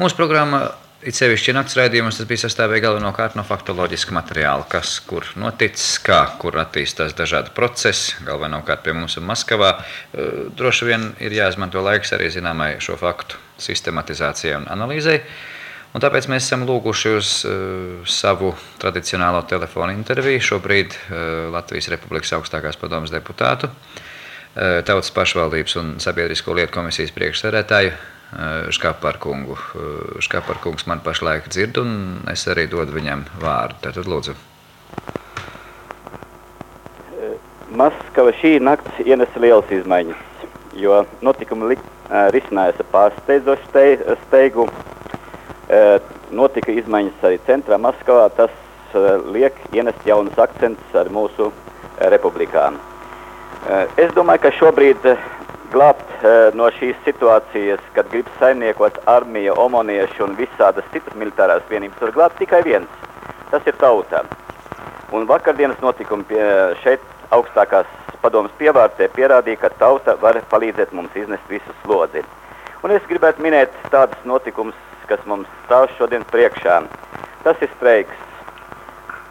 Mūsu programma It sevišķi naktas raidījumos tas bija sastāvējis galvenokārt no faktoloģiska materiāla, kas kur noticis, kā kur attīstās dažādi procesi, galvenokārt pie mums un Maskavā. Eh, droši vien ir jāizmanto laiks arī zināmai šo faktu sistematizācijai un analīzei. Un tāpēc mēs esam lūguši uz uh, savu tradicionālo telefonu interviju šobrīd uh, Latvijas Republikas augstākās padomas deputātu, uh, Tautas pašvaldības un sabiedrisko lietu komisijas priekšsēdētāju Škaparkungu. Uh, Škaparkungs man pašlaik dzird, un es arī dodu viņam vārdu. Tātad lūdzu. Maskava šī nakts ienesa lielas izmaiņas, jo notikumi lik, uh, risinājās ar pārsteidzošu steigu. Eh, notika izmaiņas arī centrā Maskavā. Tas eh, liek ienest jaunus akcentus ar mūsu eh, republikā. Es domāju, ka šobrīd glābt no šīs situācijas, kad grib saimniekot armija, omonieši un visādas citas militārās vienības, var glābt tikai viens. Tas ir tauta. Un vakardienas notikumi pie šeit augstākās padomas pievārtē pierādīja, ka tauta var palīdzēt mums iznest visu slodzi. Un es gribētu minēt tādus notikumus, kas mums stāv šodien priekšā. Tas ir streiks.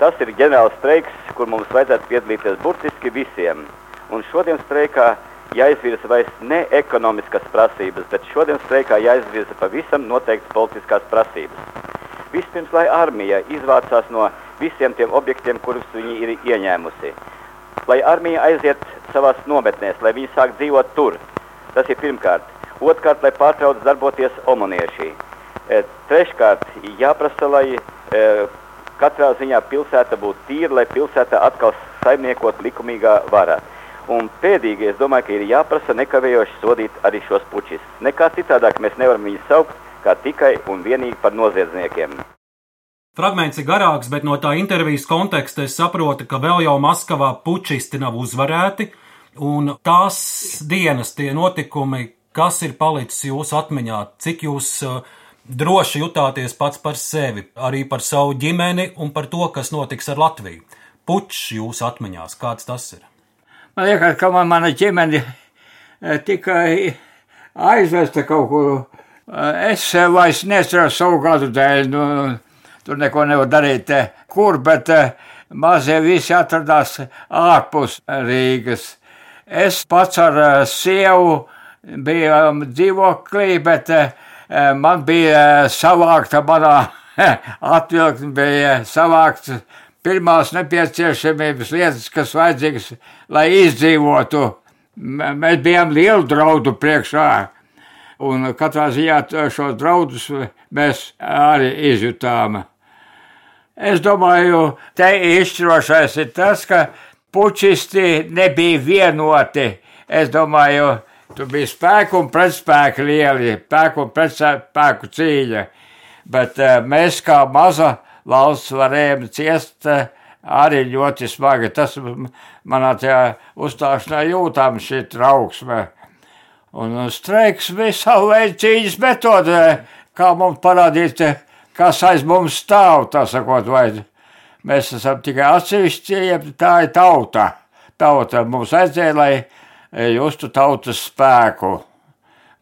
Tas ir ģenerāls streiks, kur mums vajadzētu piedalīties burtiski visiem. Un šodien streikā jāizvirza vairs ne ekonomiskas prasības, bet šodien streikā jāizvirza pavisam noteikts politiskās prasības. Vispirms, lai armija izvācās no visiem tiem objektiem, kurus viņi ir ieņēmusi. Lai armija aiziet savās nometnēs, lai viņi sāk dzīvot tur. Tas ir pirmkārt. Otrkārt, lai pārtrauc darboties omonieši. E, treškārt, jāprasa, lai e, katrā ziņā pilsēta būtu tīra, lai pilsēta atkal saimniekot likumīgā varā. Un pēdīgi, es domāju, ka ir jāprasa nekavējoši sodīt arī šos pučis. Nekā citādāk mēs nevaram viņus saukt kā tikai un vienīgi par noziedzniekiem. Fragments ir garāks, bet no tā intervijas konteksta es saprotu, ka vēl jau Maskavā pučisti nav uzvarēti, un tās dienas, tie notikumi, kas ir palicis jūsu atmiņā, cik jūs uh, droši jutāties pats par sevi, arī par savu ģimeni un par to, kas notiks ar Latviju. Puķis jūsu atmiņās, kāds tas ir? Man liekas, ka man, mana ģimene eh, tikai aizvesta kaut kur. Eh, es vairs nestrādāju savu gadu dēļ, nu, tur neko nevar darīt. Eh, kur, bet mazie visi atradās ārpus Rīgas. Es pats ar sievu bijām dzīvoklī, bet man bija savākta manā atvilkni, bija savākts pirmās nepieciešamības lietas, kas vajadzīgas, lai izdzīvotu. Mēs bijām lielu draudu priekšā, un katrā ziņā šos draudus mēs arī izjutām. Es domāju, te izšķirošais ir tas, ka pučisti nebija vienoti. Es domāju, tur bija spēku un pretspēku lieli, spēku un pretspēku cīņa, bet eh, mēs kā maza valsts varējām ciest eh, arī ļoti smagi. Tas manā tajā uzstāšanā jūtām šī trauksme. Un streiks bija savu veidu cīņas metode, kā mums parādīt, kas aiz mums stāv, tā sakot, vai mēs esam tikai atsevišķi, ja tā ir tauta. Tauta mums vajadzēja, lai justu tautas spēku.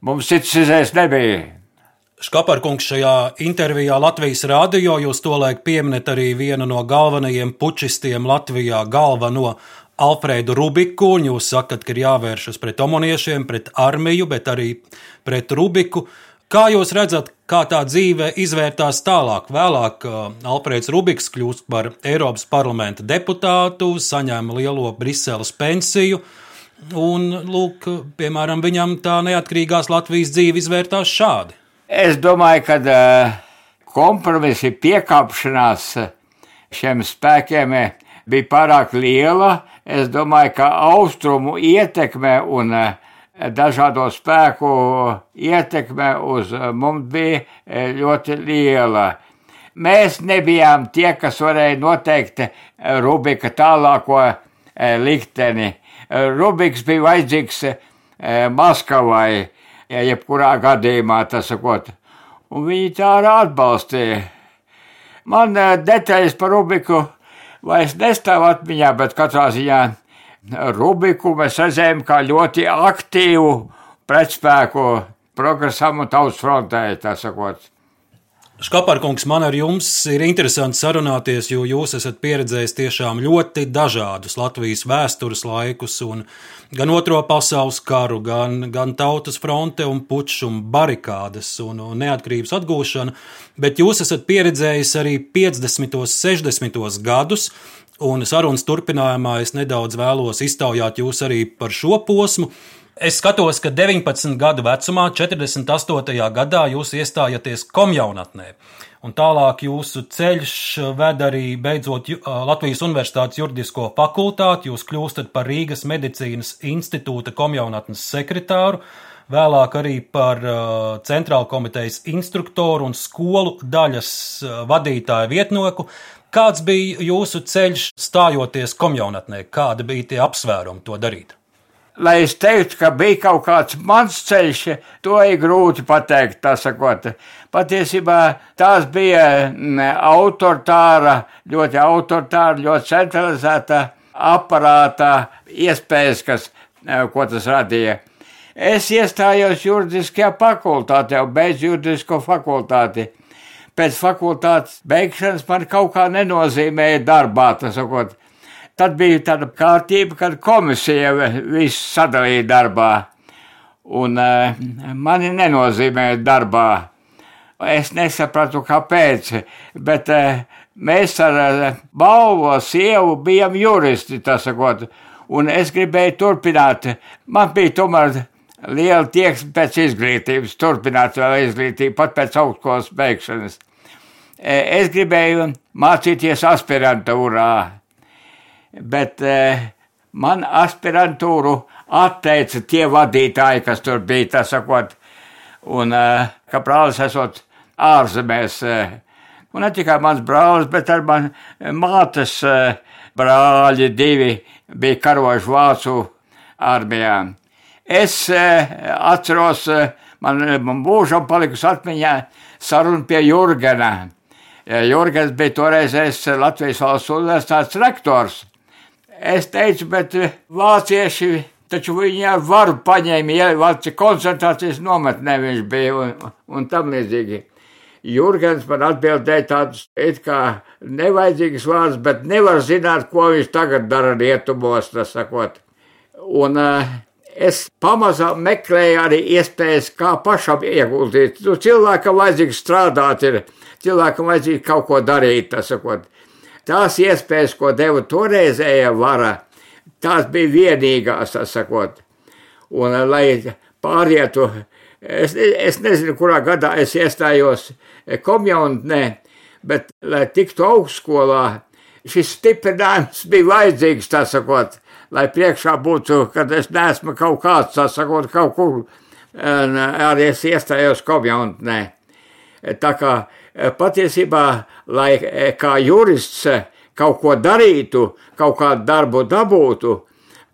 Mums cits izējas nebija. Škaparkungs šajā intervijā Latvijas rādio jūs tolaik pieminat arī vienu no galvenajiem pučistiem Latvijā, galveno Alfrēdu Rubiku, un jūs sakat, ka ir jāvēršas pret omoniešiem, pret armiju, bet arī pret Rubiku. Kā jūs redzat, kā tā dzīve izvērtās tālāk? Vēlāk uh, Alfrēds Rubiks kļūst par Eiropas parlamenta deputātu, saņēma lielo Briseles pensiju, un, lūk, piemēram, viņam tā neatkarīgās Latvijas dzīve izvērtās šādi. Es domāju, ka kompromisi piekāpšanās šiem spēkiem bija pārāk liela. Es domāju, ka austrumu ietekme un dažādo spēku ietekme uz mums bija ļoti liela. Mēs nebijām tie, kas varēja noteikt Rubika tālāko likteni. Rubiks bija vajadzīgs Maskavai ja jebkurā gadījumā tas sakot. Un viņi tā arī atbalstīja. Man eh, detaļas par Rubiku vairs nestāv atmiņā, bet katrā ziņā Rubiku mēs redzējām kā ļoti aktīvu pretspēku progresam un tautas frontē, tā sakot. Škaparkungs, man ar jums ir interesanti sarunāties, jo jūs esat pieredzējis tiešām ļoti dažādus Latvijas vēstures laikus, gan Otro pasaules karu, gan, gan tautas fronte un puču un barikādes un, neatkarības atgūšanu, bet jūs esat pieredzējis arī 50. un 60. gadus, un sarunas turpinājumā es nedaudz vēlos iztaujāt jūs arī par šo posmu. Es skatos, ka 19 gadu vecumā, 48. gadā jūs iestājaties komjaunatnē. Un tālāk jūsu ceļš ved arī beidzot Latvijas Universitātes juridisko fakultāti. Jūs kļūstat par Rīgas medicīnas institūta komjaunatnes sekretāru, vēlāk arī par centrāla komitejas instruktoru un skolu daļas vadītāju vietnoku. Kāds bija jūsu ceļš stājoties komjaunatnē? Kādi bija tie apsvērumi to darīt? Lai es teiktu, ka bija kaut kāds mans ceļš, to ir grūti pateikt. Sakot. Patiesībā tās bija mm, autoritāra, ļoti autoritāra, ļoti centralizēta aparāta iespējas, kas, eh, ko tas radīja. Es iestājos juridiskajā fakultātē, jau beidzu juridisko fakultāti. Pēc fakultātes beigšanas man kaut kā nenozīmēja darbā, tas sakot, Tad bija tāda kārtība, kad komisija visu sadalīja darbā, un uh, mani nenozīmēja darbā. Es nesapratu, kāpēc, bet uh, mēs ar uh, balvo sievu bijām juristi, tā sakot, un es gribēju turpināt. Man bija tomēr liela tieksme pēc izglītības, turpināt vēl izglītību, pat pēc augstskolas beigšanas. Es gribēju mācīties aspirantūrā bet eh, man aspirantūru atteica tie vadītāji, kas tur bija, tā sakot, un eh, ka brālis esot ārzemēs. Eh, un ne tikai mans brālis, bet arī man mātes brāļi divi bija karojuši Vācu armijā. Es atceros, man, man mūžam palikusi atmiņā saruna pie Jurgena. Jurgens bija toreizējais Latvijas valsts universitātes rektors. Es teicu, bet vācieši taču viņi ar varu paņēma, ja valsts koncentrācijas nometnē viņš bija un, un tam līdzīgi. Jurgens man atbildēja tādus it kā nevajadzīgus vārdus, bet nevar zināt, ko viņš tagad dara rietumos, tas sakot. Un uh, es pamazām meklēju arī iespējas, kā pašam ieguldīt. Nu, cilvēkam vajadzīgs strādāt, ir cilvēkam vajadzīgs kaut ko darīt. Sakot. Tās iespējas, ko deva toreizējā vara, tās bija vienīgās, sakot. Un, lai pārietu, es, es nezinu, kurā gadā es iestājos komjaunatnē, bet, lai tiktu augstskolā, šis stiprinājums bija vajadzīgs, tā sakot lai priekšā būtu, kad es neesmu kaut kāds, sakot, kaut kur arī es iestājos komjaunatnē. Tā kā patiesībā, lai e, kā jurists e, kaut ko darītu, kaut kādu darbu dabūtu,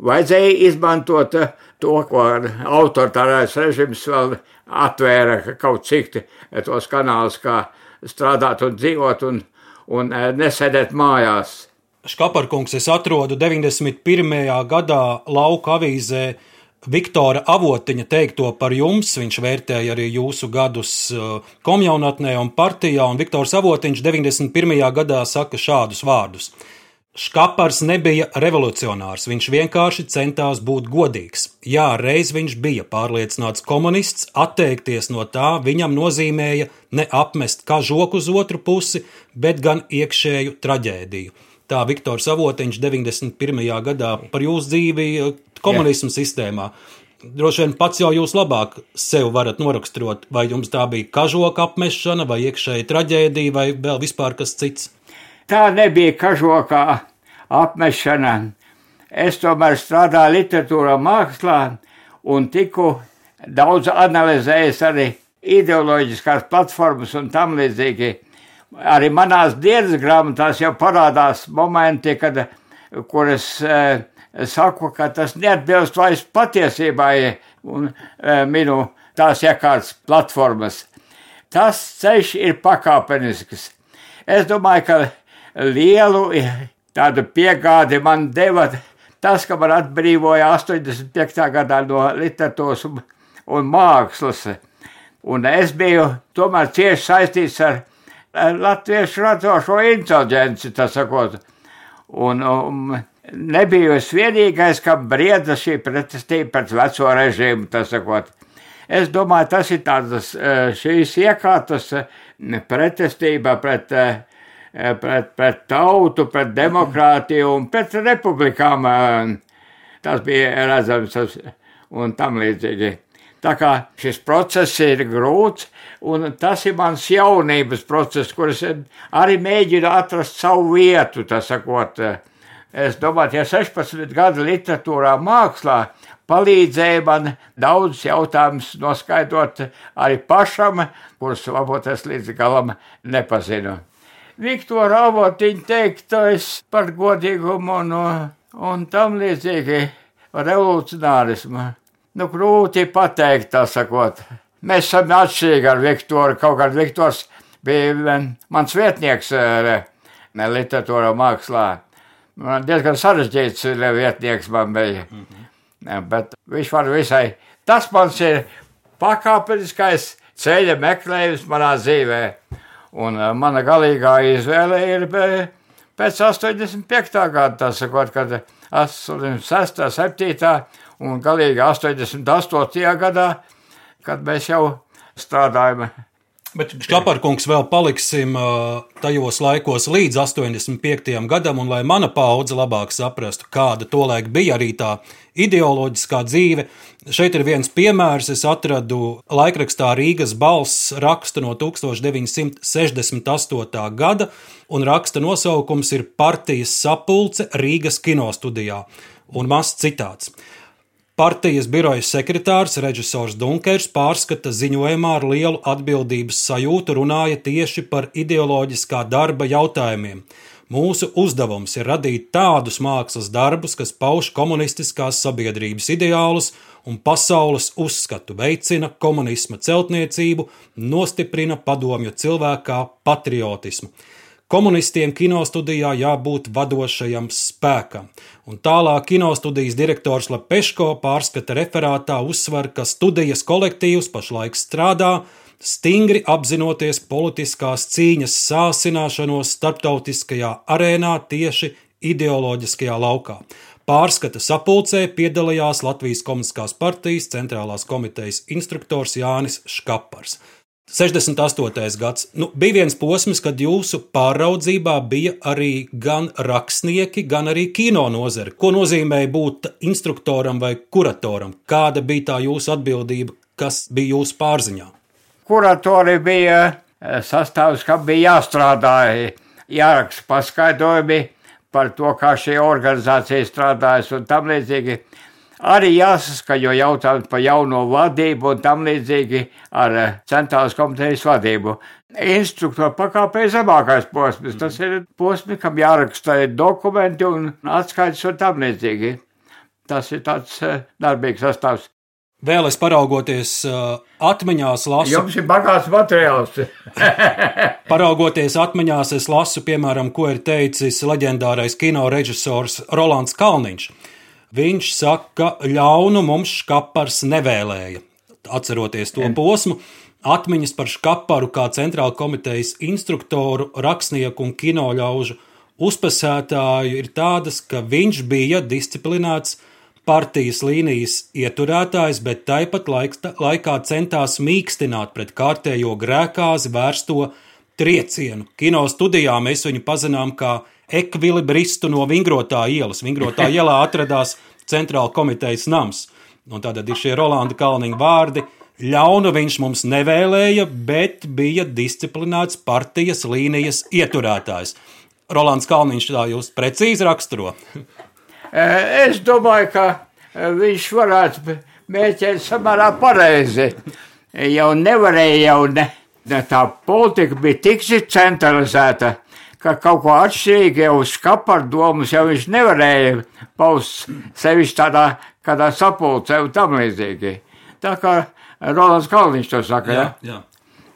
vajadzēja izmantot to, ko autoritārais režims vēl atvēra kaut cik tos kanālus, kā strādāt un dzīvot un, un nesēdēt mājās. Škaparkungs, es atrodu 91. gadā lauka avīzē Viktora Avotiņa teikto par jums. Viņš vērtēja arī jūsu gadus uh, komjaunatnē un partijā, un Viktors Avotiņš 91. gadā saka šādus vārdus. Škapars nebija revolucionārs, viņš vienkārši centās būt godīgs. Jā, reiz viņš bija pārliecināts komunists, atteikties no tā viņam nozīmēja ne apmest kažoku uz otru pusi, bet gan iekšēju traģēdiju tā Viktors Avotiņš 91. gadā par jūsu dzīvi eh, komunismu sistēmā. Droši vien pats jau jūs labāk sev varat noraksturot, vai jums tā bija kažoka apmešana, vai iekšēja traģēdija, vai vēl vispār kas cits. Tā nebija kažokā apmešana. Es tomēr strādāju literatūrā, mākslā un tiku daudz analizējis arī ideoloģiskās platformas un tam līdzīgi arī manās dienas grāmatās jau parādās momenti, kad, kur es e, saku, ka tas neatbilst vairs patiesībai un e, minu tās iekārtas platformas. Tas ceļš ir pakāpenisks. Es domāju, ka lielu tādu piegādi man deva tas, ka man atbrīvoja 85. gadā no literatūras un, un mākslas. Un es biju tomēr cieši saistīts ar latviešu radošo inteligenci, tā sakot. Un um, nebija es vienīgais, kam brieda šī pretestība pret veco režīmu, tā sakot. Es domāju, tas ir tādas eh, šīs iekārtas pretestība pret, eh, pret, pret tautu, pret demokrātiju un pret republikām. Eh, tas bija redzams un tam līdzīgi. Tā kā šis process ir grūts, un tas ir mans jaunības process, kur es arī mēģinu atrast savu vietu. Sakot, es domāju, ja 16 gadu literatūrā, mākslā palīdzēja man daudz jautājumus noskaidrot arī pašam, kurus varbūt es līdz galam nepazinu. Viktora Avotiņa teiktais par godīgumu un, un tam līdzīgi revolucionārismu Nu, grūti pateikt, tā sakot. Mēs esam atšķirīgi ar Viktoru. Kaut kā Viktors bija mans vietnieks eh, literatūrā mākslā. Man diezgan sarežģīts vietnieks man bija. Mm -hmm. Bet viņš var visai. Tas mans ir pakāpeniskais ceļa meklējums manā dzīvē. Un mana galīgā izvēle ir pēc 85. gada, tas sakot, kad 86. 7 un galīgi 88. gadā, kad mēs jau strādājam. Bet Škaparkungs vēl paliksim tajos laikos līdz 85. gadam, un lai mana paudze labāk saprastu, kāda tolaik bija arī tā ideoloģiskā dzīve. Šeit ir viens piemērs. Es atradu laikrakstā Rīgas balss rakstu no 1968. gada, un raksta nosaukums ir Partijas sapulce Rīgas kinostudijā. Un mazs citāts. Partijas biroja sekretārs režisors Dunkers pārskata ziņojumā ar lielu atbildības sajūtu runāja tieši par ideoloģiskā darba jautājumiem. Mūsu uzdevums ir radīt tādus mākslas darbus, kas pauž komunistiskās sabiedrības ideālus un pasaules uzskatu, veicina komunisma celtniecību, nostiprina padomju cilvēkā patriotismu. Komunistiem kinostudijā jābūt vadošajam spēkam, un tālāk kinostudijas direktors Lepeško pārskata referātā uzsver, ka studijas kolektīvs pašlaik strādā, stingri apzinoties politiskās cīņas sāsināšanos starptautiskajā arēnā tieši ideoloģiskajā laukā. Pārskata sapulcē piedalījās Latvijas Komunistiskās partijas centrālās komitejas instruktors Jānis Škapars. 68. gads. Nu, bija viens posms, kad jūsu pāraudzībā bija arī gan rakstnieki, gan arī kino nozare. Ko nozīmē būt instruktoram vai kuratoram? Kāda bija tā jūsu atbildība, kas bija jūsu pārziņā? Kuratori bija eh, sastāvs, kam bija jāstrādā, jāraksta paskaidrojumi par to, kā šī organizācija strādājas un tam līdzīgi arī jāsaskaņo jautājums par jauno vadību un tam līdzīgi ar eh, centrālas komitejas vadību. Instruktora pakāpē zemākais posms, tas ir posms, kam jāraksta dokumenti un atskaites un tam līdzīgi. Tas ir tāds eh, darbīgs sastāvs. Vēl es paraugoties uh, atmiņās, lasu. Jums ir bagāts materiāls. paraugoties atmiņās, es lasu, piemēram, ko ir teicis leģendārais kino režisors Rolands Kalniņš. Viņš saka, ka ļaunu mums škapars nevēlēja. Atceroties to posmu, atmiņas par škaparu kā centrāla komitejas instruktoru, rakstnieku un kinoļaužu uzpasētāju ir tādas, ka viņš bija disciplinēts partijas līnijas ieturētājs, bet tāpat laikā centās mīkstināt pret kārtējo grēkāzi vērsto triecienu. Kino studijā mēs viņu pazinām kā ekvilibristu no Vingrotā ielas. Vingrotā ielā atradās centrāla komitejas nams. Un tātad ir šie Rolanda Kalniņa vārdi. Ļaunu viņš mums nevēlēja, bet bija disciplinēts partijas līnijas ieturētājs. Rolands Kalniņš tā jūs precīzi raksturo. es domāju, ka viņš varētu mēģināt samērā pareizi. Jau nevarēja jau ne, ne tā politika bija tik centralizēta, ka kaut ko atšķirīgu jau uz skapar domas jau viņš nevarēja paust sevišķi tādā, kādā sapulcē un tam līdzīgi. Tā kā Rolands Kalniņš to saka, jā? Jā, jā.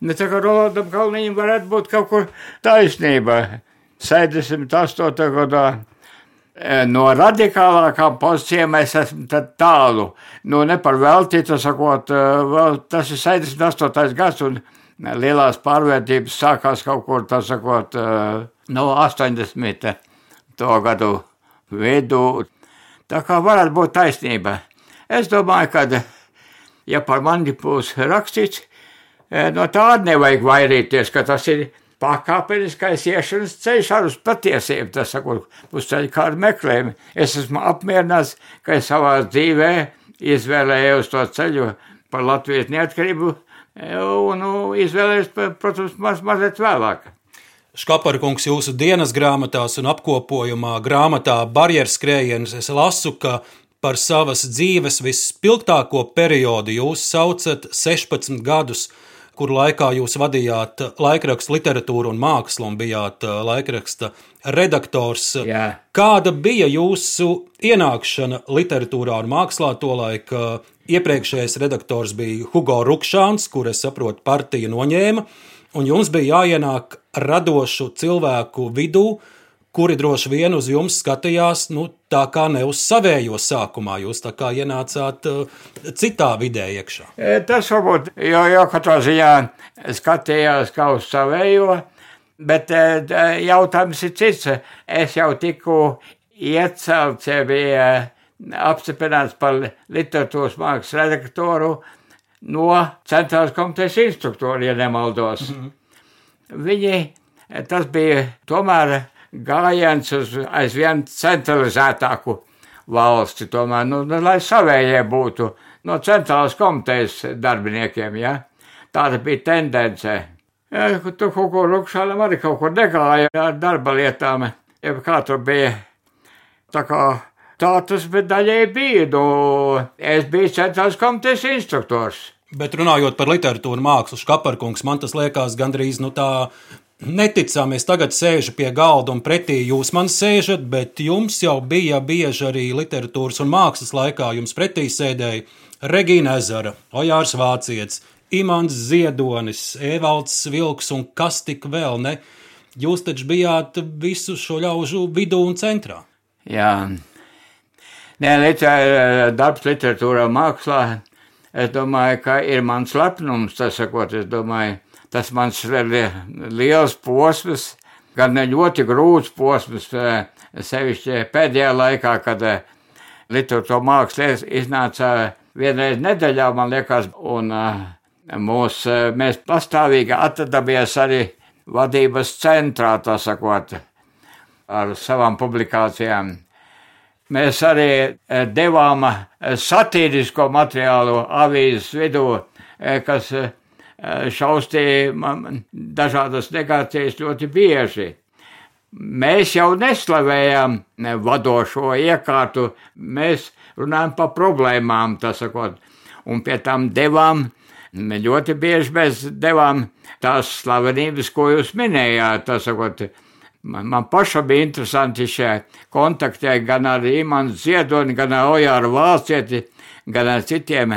Ne tā kā Rolandam Kalniņam varētu būt kaut kur taisnība. 78. gadā e, no radikālākām pozīcijām mēs esam tālu. Nu, ne par velti, tas sakot, e, vēl, tas ir 78. gads un lielās pārvērtības sākās kaut kur, tas sakot, e, no 80. gadu vidū. Tā kā varētu būt taisnība. Es domāju, ka, ja par mani būs rakstīts, e, no tāda nevajag vairīties, ka tas ir pakāpeniskais iešanas ceļš ar uz patiesību, tas sakot, uz ceļu kādu meklējumu. Es esmu apmierināts, ka es savā dzīvē izvēlējos to ceļu par Latvijas neatkarību un nu, izvēlējos, protams, maz, mazliet vēlāk. Škaparkungs jūsu dienas grāmatās un apkopojumā grāmatā Barjeras skrējienas es lasu, ka par savas dzīves vispilgtāko periodu jūs saucat 16 gadus, kur laikā jūs vadījāt laikraksta literatūru un mākslu un bijāt uh, laikraksta redaktors. Jā. Kāda bija jūsu ienākšana literatūrā un mākslā tolaik? Uh, iepriekšējais redaktors bija Hugo Rukšāns, kur es saprotu partija noņēma un jums bija jāienāk radošu cilvēku vidū, kuri droši vien uz jums skatījās, nu, tā kā ne uz savējo sākumā. Jūs tā kā ienācāt uh, citā vidē iekšā. E, tas varbūt, jo, jo katrā ziņā skatījās kā uz savējo, bet e, jautājums ir cits. Es jau tiku iecelts, ja bija apstiprināts par literatūras mākslas redaktoru, no centrālās komitejas instruktori, ja nemaldos. Mm -hmm. Viņi, tas bija tomēr gājiens uz aizvien centralizētāku valsti, tomēr, nu, nu lai savējie būtu no centrālās komitejas darbiniekiem, ja? Tāda bija tendence. Ja, tur kaut ko Lukšānam arī kaut kur negāja ar darba lietām, ja kā tur bija. Tā kā tā tas daļai bija, nu, es biju centrālās komitejas instruktors. Bet runājot par literatūru, mākslu, škaparkungs, man tas liekas gandrīz nu, tā neticami, es tagad sēžu pie galda un pretī jūs man sēžat, bet jums jau bija bieži arī literatūras un mākslas laikā jums pretī sēdēja Regīna Ezera, Ojārs Vācietis, Imants Ziedonis, Evalds Vilks un kas tik vēl ne. Jūs taču bijāt visu šo ļaužu vidū un centrā. Jā, Nē, liter, darbs literatūrā, mākslā. Es domāju, ka ir mans lepnums, tas sakot, es domāju, tas mans liels posms, gan ne ļoti grūts posms, sevišķi pēdējā laikā, kad literatūra māksla iznāca vienreiz nedēļā, man liekas, un mūs, mēs pastāvīgi atradamies arī vadības centrā, tā sakot, ar savām publikācijām. Mēs arī devām satīrisko materiālu avīzes vidū, kas šaustīja dažādas negācijas ļoti bieži. Mēs jau neslavējām vadošo iekārtu, mēs runājam par problēmām, tā sakot, un pie tam devām, ļoti bieži mēs devām tās slavenības, ko jūs minējāt, sakot, Man, man pašam bija interesanti šie kontakti gan ar Imants Ziedoni, gan ar Ojāru Vācieti, gan ar citiem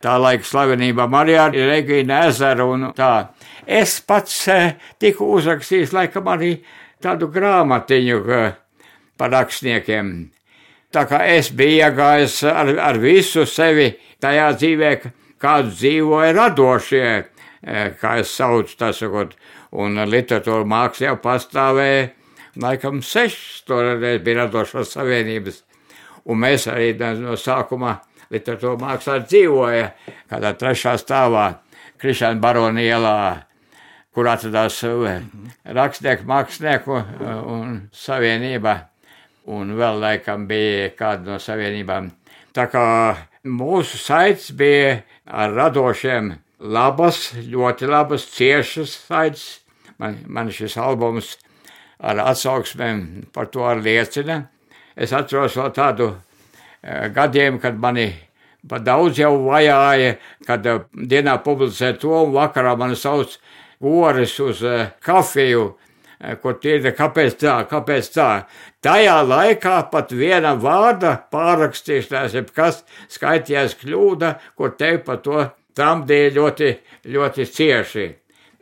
tā laika slavenībām, arī ar Regīnu Ezeru un tā. Es pats eh, tiku uzrakstījis laikam arī tādu grāmatiņu eh, par rakstniekiem. Tā kā es biju iegājis ar, ar visu sevi tajā dzīvē, kādu dzīvoja radošie, eh, kā es saucu, tā sakot, un literatūra māksla jau pastāvēja, laikam sešas toreiz bija radošās savienības, un mēs arī no sākuma literatūra mākslā dzīvoja kādā trešā stāvā, Krišāna Barona ielā, kur atradās uh, rakstnieku, mākslinieku uh, un savienība, un vēl laikam bija kāda no savienībām. Tā kā mūsu saites bija ar radošiem labas, ļoti labas, ciešas saites. Man, man šis albums ar atsauksmēm par to liecina. Es atceros vēl tādu uh, gadījumu, kad mani pa daudz jau vajāja, kad uh, dienā publicē to un vakarā mani sauc goris uz uh, kafiju, kur tīri, kāpēc tā, kāpēc tā. Tajā laikā pat viena vārda pārrakstīšanās, jeb kas skaitījās kļūda, kur tevi par to tramdīja ļoti, ļoti cieši.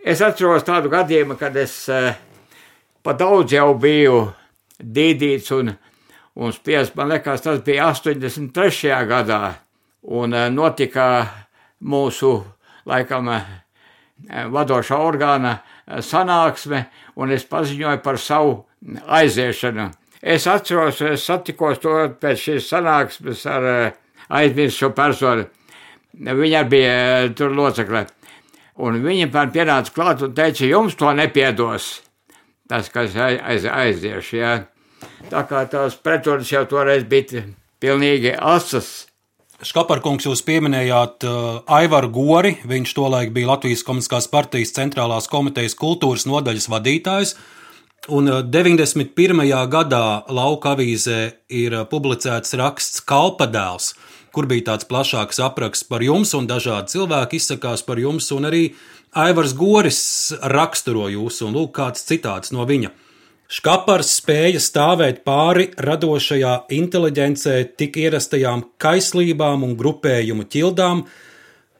Es atceros tādu gadījumu, kad es pa daudz jau biju dīdīts un, un spiests. Man liekas, tas bija 83. gadā, un eh, notika mūsu, laikam, eh, vadošā orgāna eh, sanāksme, un es paziņoju par savu aiziešanu. Es atceros, es satikos to pēc šīs sanāksmes ar aizmirsušo personu. Viņa bija tur locekle. Un viņa man pienāca klāt un teica, jums to nepiedos tas, kas aiz, aizieš. Jā. Tā kā tās pretrunas jau toreiz bija pilnīgi asas. Škaparkungs, jūs pieminējāt uh, Aivaru Gori. Viņš tolaik bija Latvijas Komunistiskās partijas centrālās komitejas kultūras nodaļas vadītājs. Un 91. Uh, gadā lauka avīzē ir uh, publicēts raksts Kalpadēls, kur bija tāds plašāks apraksts par jums, un dažādi cilvēki izsakās par jums, un arī Aivars Goris raksturo jūs, un lūk, kāds citāts no viņa. Škapars spēja stāvēt pāri radošajā inteliģencē tik ierastajām kaislībām un grupējumu ķildām.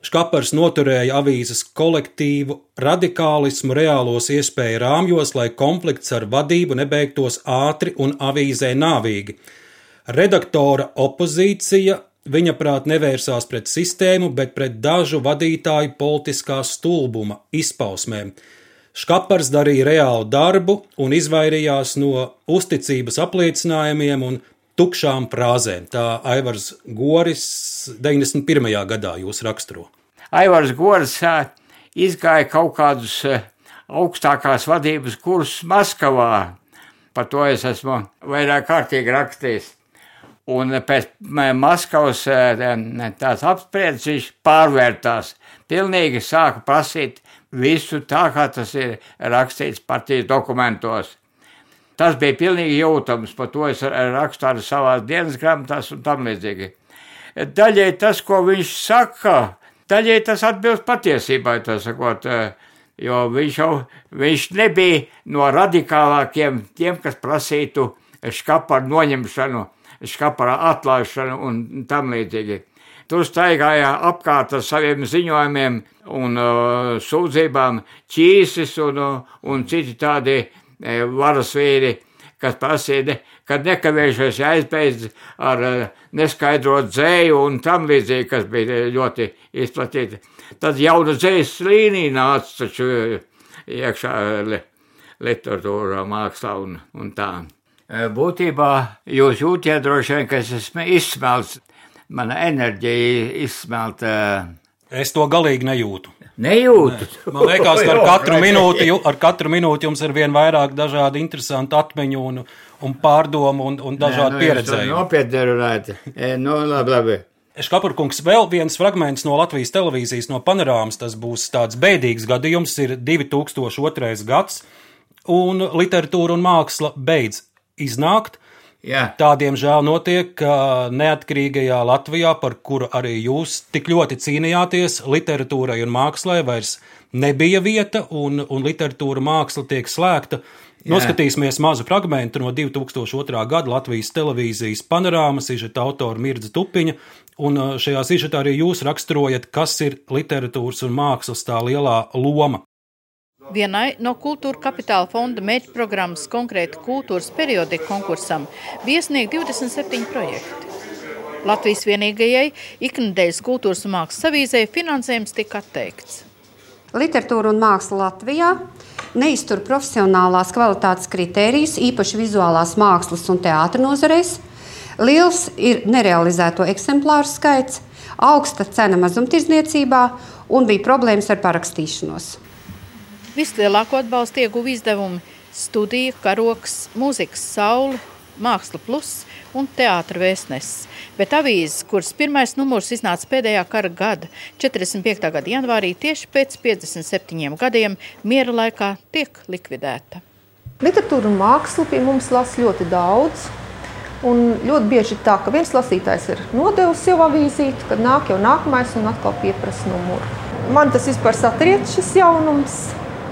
Škapars noturēja avīzes kolektīvu radikālismu reālos iespēju rāmjos, lai konflikts ar vadību nebeigtos ātri un avīzē nāvīgi. Redaktora opozīcija Viņa prāt nevērsās pret sistēmu, bet pret dažu vadītāju politiskā stulbuma izpausmēm. Škapars darīja reālu darbu un izvairījās no uzticības apliecinājumiem un tukšām frāzēm. Tā Aivars Goris 91. gadā jūs raksturo. Aivars Goris izgāja kaut kādus augstākās vadības kursus Maskavā. Par to es esmu vairāk kārtīgi rakstījis. Un pēc Maskavas tās apspriedes viņš pārvērtās. Pilnīgi sāka prasīt visu tā, kā tas ir rakstīts partijas dokumentos. Tas bija pilnīgi jūtams, par to es rakstu arī savā dienas grāmatās un tam līdzīgi. Daļai tas, ko viņš saka, daļai tas atbilst patiesībai, tā sakot, jo viņš jau viņš nebija no radikālākiem tiem, kas prasītu škaparu noņemšanu, škaparā atlaišanu un tam līdzīgi. Tur staigāja apkārt ar saviem ziņojumiem un uh, sūdzībām ķīsis un, uh, un citi tādi uh, varas vīri, kas prasīja, kad nekavējušies aizbeidz ar uh, neskaidrot dzēju un tam līdzīgi, kas bija ļoti izplatīti. Tad jauna dzējas līnija nāca taču uh, iekšā li, literatūrā, mākslā un, un tā. Būtībā jūs jūtiet droši vien, ka es esmu izsmelts mana enerģija izsmelta. Es to galīgi nejūtu. Nejūtu. Ne. Man liekas, ka ar katru, minūti, ar katru minūti jums ir vien vairāk dažādu interesantu atmiņu un, un pārdomu un, un dažādu nu, pieredzējumu. Nopietni runājot. Nu, labi, labi. Škapurkungs, vēl viens fragments no Latvijas televīzijas no panorāmas. Tas būs tāds bēdīgs gadījums, ir 2002. gads, un literatūra un māksla beidz iznākt. Jā. Tā, diemžēl, notiek, ka neatkarīgajā Latvijā, par kuru arī jūs tik ļoti cīnījāties, literatūrai un mākslai vairs nebija vieta, un, un literatūra māksla tiek slēgta. Jā. Noskatīsimies mazu fragment no 2002. gada Latvijas televīzijas panorāmas izžeta autora Mirdza Tupiņa, un uh, šajā izžetā arī jūs raksturojat, kas ir literatūras un mākslas tā lielā loma. Vienai no Kultūra Kapitāla fonda mērķprogrammas konkrēti kultūras periodika konkursam bija iesniegt 27 projekti. Latvijas vienīgajai iknedēļas kultūras un mākslas avīzē finansējums tika atteikts. Literatūra un māksla Latvijā neiztur profesionālās kvalitātes kritērijus, īpaši vizuālās mākslas un teātra nozarēs. Liels ir nerealizēto eksemplāru skaits, augsta cena mazumtirdzniecībā un bija problēmas ar parakstīšanos. Vislielāko atbalstu ieguva izdevumi studija, karoks, mūzikas saule, māksla plus un teātra vēstnesis. Bet avīzes, kuras pirmais numurs iznāca pēdējā kara gada, 45. gada janvārī, tieši pēc 57 gadiem, miera laikā tiek likvidēta. Literatūra un māksla pie mums lasa ļoti daudz. Un ļoti bieži ir tā, ka viens lasītājs ir nodevis jau avīzīti, kad nāk jau nākamais un atkal pieprasa numuru. Man tas vispār satriec šis jaunums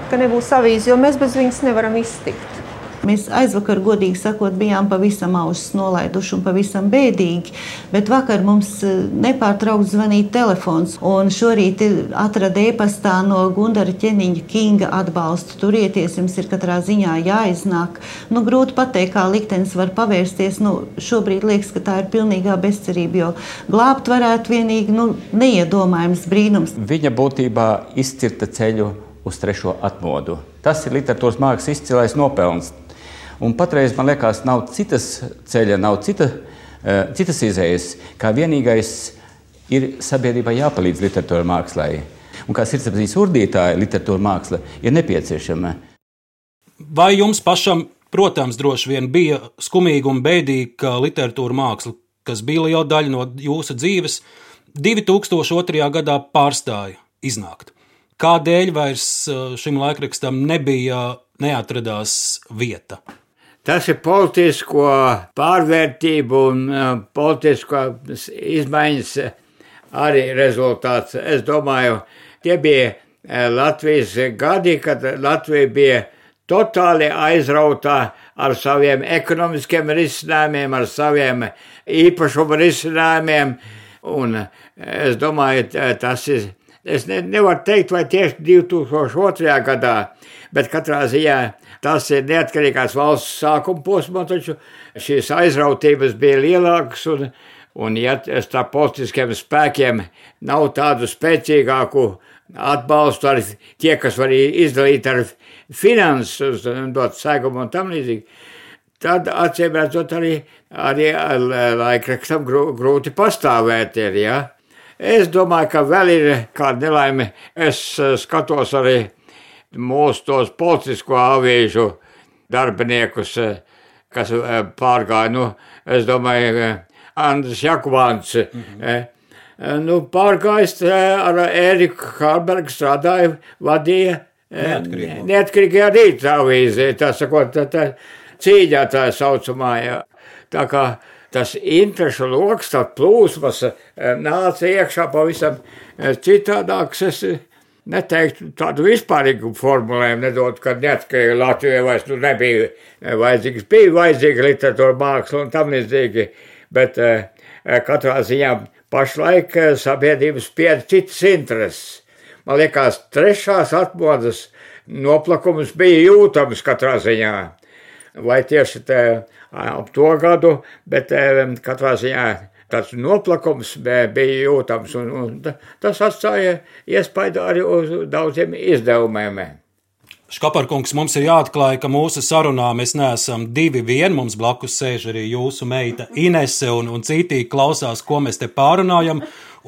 ka nebūs avīze, jo mēs bez viņas nevaram iztikt. Mēs aizvakar, godīgi sakot, bijām pavisam ausis nolaiduši un pavisam bēdīgi. Bet vakar mums eh, nepārtraukti zvanīja telefons. Un šorīt atrada e-pastā no Gundara ķeniņa Kinga atbalstu. Turieties, jums ir katrā ziņā jāiznāk. Nu, grūti pateikt, kā liktenis var pavērsties. Nu, šobrīd liekas, ka tā ir pilnīgā bezcerība, jo glābt varētu vienīgi nu, neiedomājams brīnums. Viņa būtībā izcirta ceļu uz trešo atmodu. Tas ir literatūras mākslas izcilais nopelns. Un patreiz man liekas, nav citas ceļa, nav cita, uh, citas izējas, kā vienīgais ir sabiedrībai jāpalīdz literatūra mākslai. Un kā sirdsapziņas urdītāja literatūra māksla ir nepieciešama. Vai jums pašam, protams, droši vien bija skumīga un bēdīga literatūra māksla, kas bija liela daļa no jūsu dzīves, 2002. gadā pārstāja iznākt? Kādēļ vairs uh, šim laikrakstam nebija, neatradās vieta? Tas ir politisko pārvērtību un uh, politisko izmaiņas arī rezultāts. Es domāju, tie bija uh, Latvijas gadi, kad Latvija bija totāli aizrautā ar saviem ekonomiskiem risinājumiem, ar saviem īpašumu risinājumiem. Un es domāju, tas ir Es ne, nevaru teikt, vai tieši 2002. gadā, bet katrā ziņā tas ir neatkarīgās valsts sākuma posmā, taču šīs aizrautības bija lielākas, un, un ja starp politiskiem spēkiem nav tādu spēcīgāku atbalstu arī tie, kas var izdalīt ar finanses, dot segumu un tam līdzīgi, tad acīm redzot arī, arī laikrakstam grūti pastāvēt ir, ja? Es domāju, ka vēl ir kāda nelaime. Es eh, skatos arī mūsu tos politisko avīžu darbiniekus, eh, kas eh, pārgāja. Nu, es domāju, Andris Jakubāns. Mm -hmm. Nu, pārgājis ar Ēriku Hārbergu strādāja, vadīja neatkarīgajā rīta avīzē, tā sakot, tā, tā cīņā tā saucamā. Jā. Tā kā tas interešu lokus, tā plūsmas eh, nāca iekšā pavisam eh, citādāks. Es neteiktu tādu vispārīgu formulējumu, nedot, ka neatkarīgi Latvijai vairs nu, nebija vajadzīgs, bija vajadzīga literatūra māksla un tam līdzīgi, bet katrā ziņā pašlaik sabiedrības pied citas intereses. Man liekas, trešās atmodas noplakums bija jūtams katrā ziņā. Vai tieši te ap to gadu, bet katrā ziņā tāds noplakums bija jūtams, un, un tas atstāja iespaidu arī uz daudziem izdevumiem. Škaparkungs, mums ir jāatklāj, ka mūsu sarunā mēs neesam divi vien. Mums blakus sēž arī jūsu meita Inese un, un citi klausās, ko mēs te pārunājam.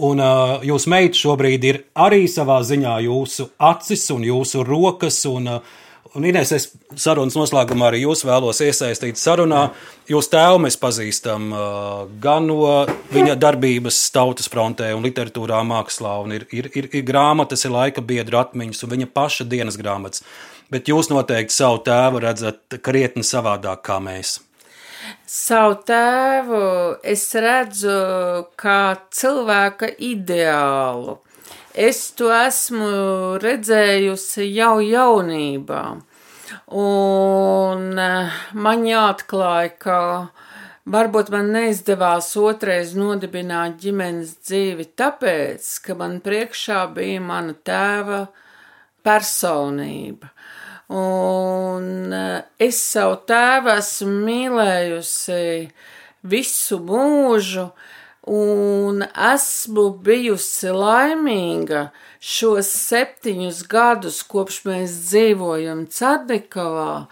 Un uh, jūsu meita šobrīd ir arī savā ziņā jūsu acis un jūsu rokas. Un, uh, Un, Inês, es sarunas noslēgumā arī jūs vēlos iesaistīt sarunā. Jūs tēvu mēs pazīstam uh, gan no viņa darbības tautas frontē un literatūrā, mākslā, un ir, ir, ir, ir grāmatas, ir laika biedra atmiņas un viņa paša dienas grāmatas. Bet jūs noteikti savu tēvu redzat krietni savādāk kā mēs. Savu tēvu es redzu kā cilvēka ideālu es to esmu redzējusi jau jaunībā. Un eh, man jāatklāj, ka varbūt man neizdevās otrais nodibināt ģimenes dzīvi, tāpēc, ka man priekšā bija mana tēva personība. Un eh, es savu tēvu esmu mīlējusi visu mūžu, uh, un esmu bijusi laimīga šos septiņus gadus, kopš mēs dzīvojam Cardekavā.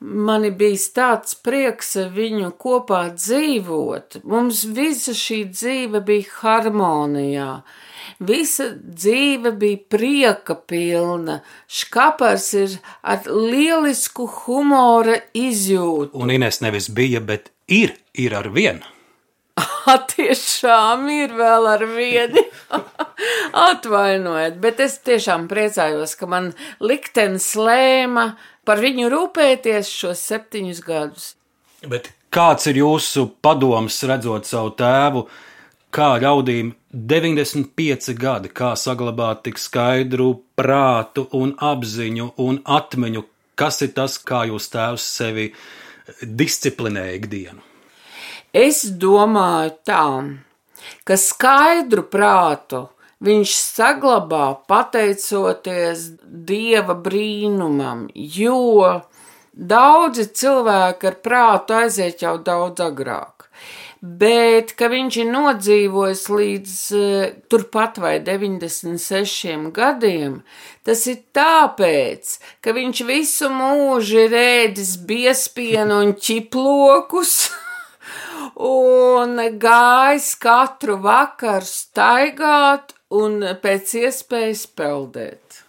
Man bija tāds prieks ar viņu kopā dzīvot. Mums visa šī dzīve bija harmonijā. Visa dzīve bija prieka pilna. Škapars ir ar lielisku humora izjūtu. Un Ines nevis bija, bet ir, ir ar vienu. tiešām ir vēl ar vienu. Atvainojiet, bet es tiešām priecājos, ka man liktenis lēma par viņu rūpēties šos septiņus gadus. Bet kāds ir jūsu padoms, redzot savu tēvu, kā ļaudīm 95 gadi, kā saglabāt tik skaidru prātu un apziņu un atmiņu, kas ir tas, kā jūs tēvs sevi disciplinēja ikdienu? Es domāju tā, ka skaidru prātu viņš saglabā pateicoties dieva brīnumam, jo daudzi cilvēki ar prātu aiziet jau daudz agrāk. Bet, ka viņš ir nodzīvojis līdz uh, turpat vai 96 gadiem, tas ir tāpēc, ka viņš visu mūžu ir ēdis biespienu un ķiplokus. un gājis katru vakaru staigāt un pēc iespējas peldēt.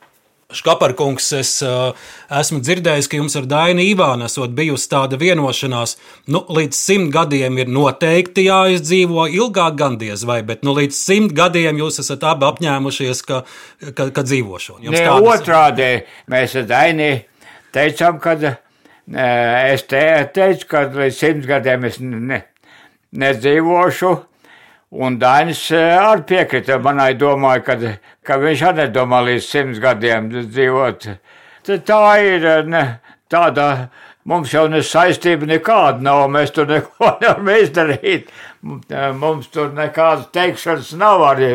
Škaparkungs, es uh, esmu dzirdējis, ka jums ar Dainu Ivānu esot bijusi tāda vienošanās, nu, līdz simt gadiem ir noteikti jāizdzīvo ilgāk gandies vai, bet, nu, līdz simt gadiem jūs esat abi apņēmušies, ka, ka, ka dzīvošanu. Jums ne, tādas... otrādē, mēs ar Daini teicām, ka es te, teicu, ka līdz simt gadiem es ne, nedzīvošu. Un Dainis eh, arī piekrita manai domai, kad, ka viņš arī nedomā līdz simts gadiem dzīvot. Tad tā ir eh, ne, tāda, mums jau ne saistība nekāda nav, mēs tur neko nevaram izdarīt. Mums tur nekādas teikšanas nav arī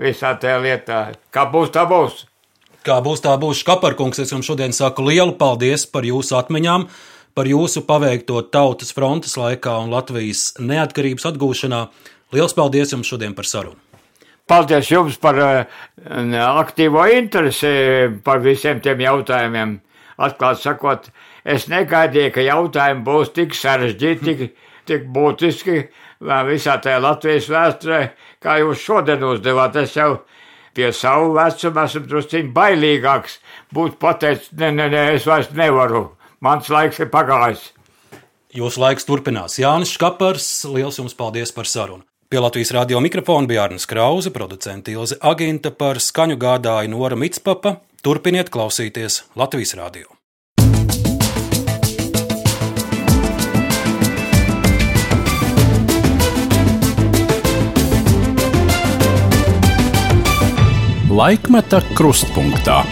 visā tajā lietā. Kā būs, tā būs. Kā būs, tā būs. Kaparkungs, es jums šodien saku lielu paldies par jūsu atmiņām par jūsu paveikto tautas frontes laikā un Latvijas neatkarības atgūšanā. Lielas paldies jums šodien par sarunu! Paldies jums par uh, aktīvo interesi par visiem tiem jautājumiem. Atklāti sakot, es negaidīju, ka jautājumi būs tik sarežģīti, tik, tik būtiski visā tajā Latvijas vēsturē, kā jūs šodien uzdevāt. Es jau pie savu vecumu esmu drusciņ bailīgāks būt pateicis, ne, ne, ne, es vairs nevaru. Mans laiks ir pagājis. Jūsu laiks turpinās. Jānis Škapars, liels jums paldies par sarunu. Pie Latvijas radio mikrofona bija Arnēs Krause, producents Ilze Aginta par skaņu gādāju Nora Mitspapa. Turpiniet klausīties Latvijas radio. Laikmeta krustpunktā.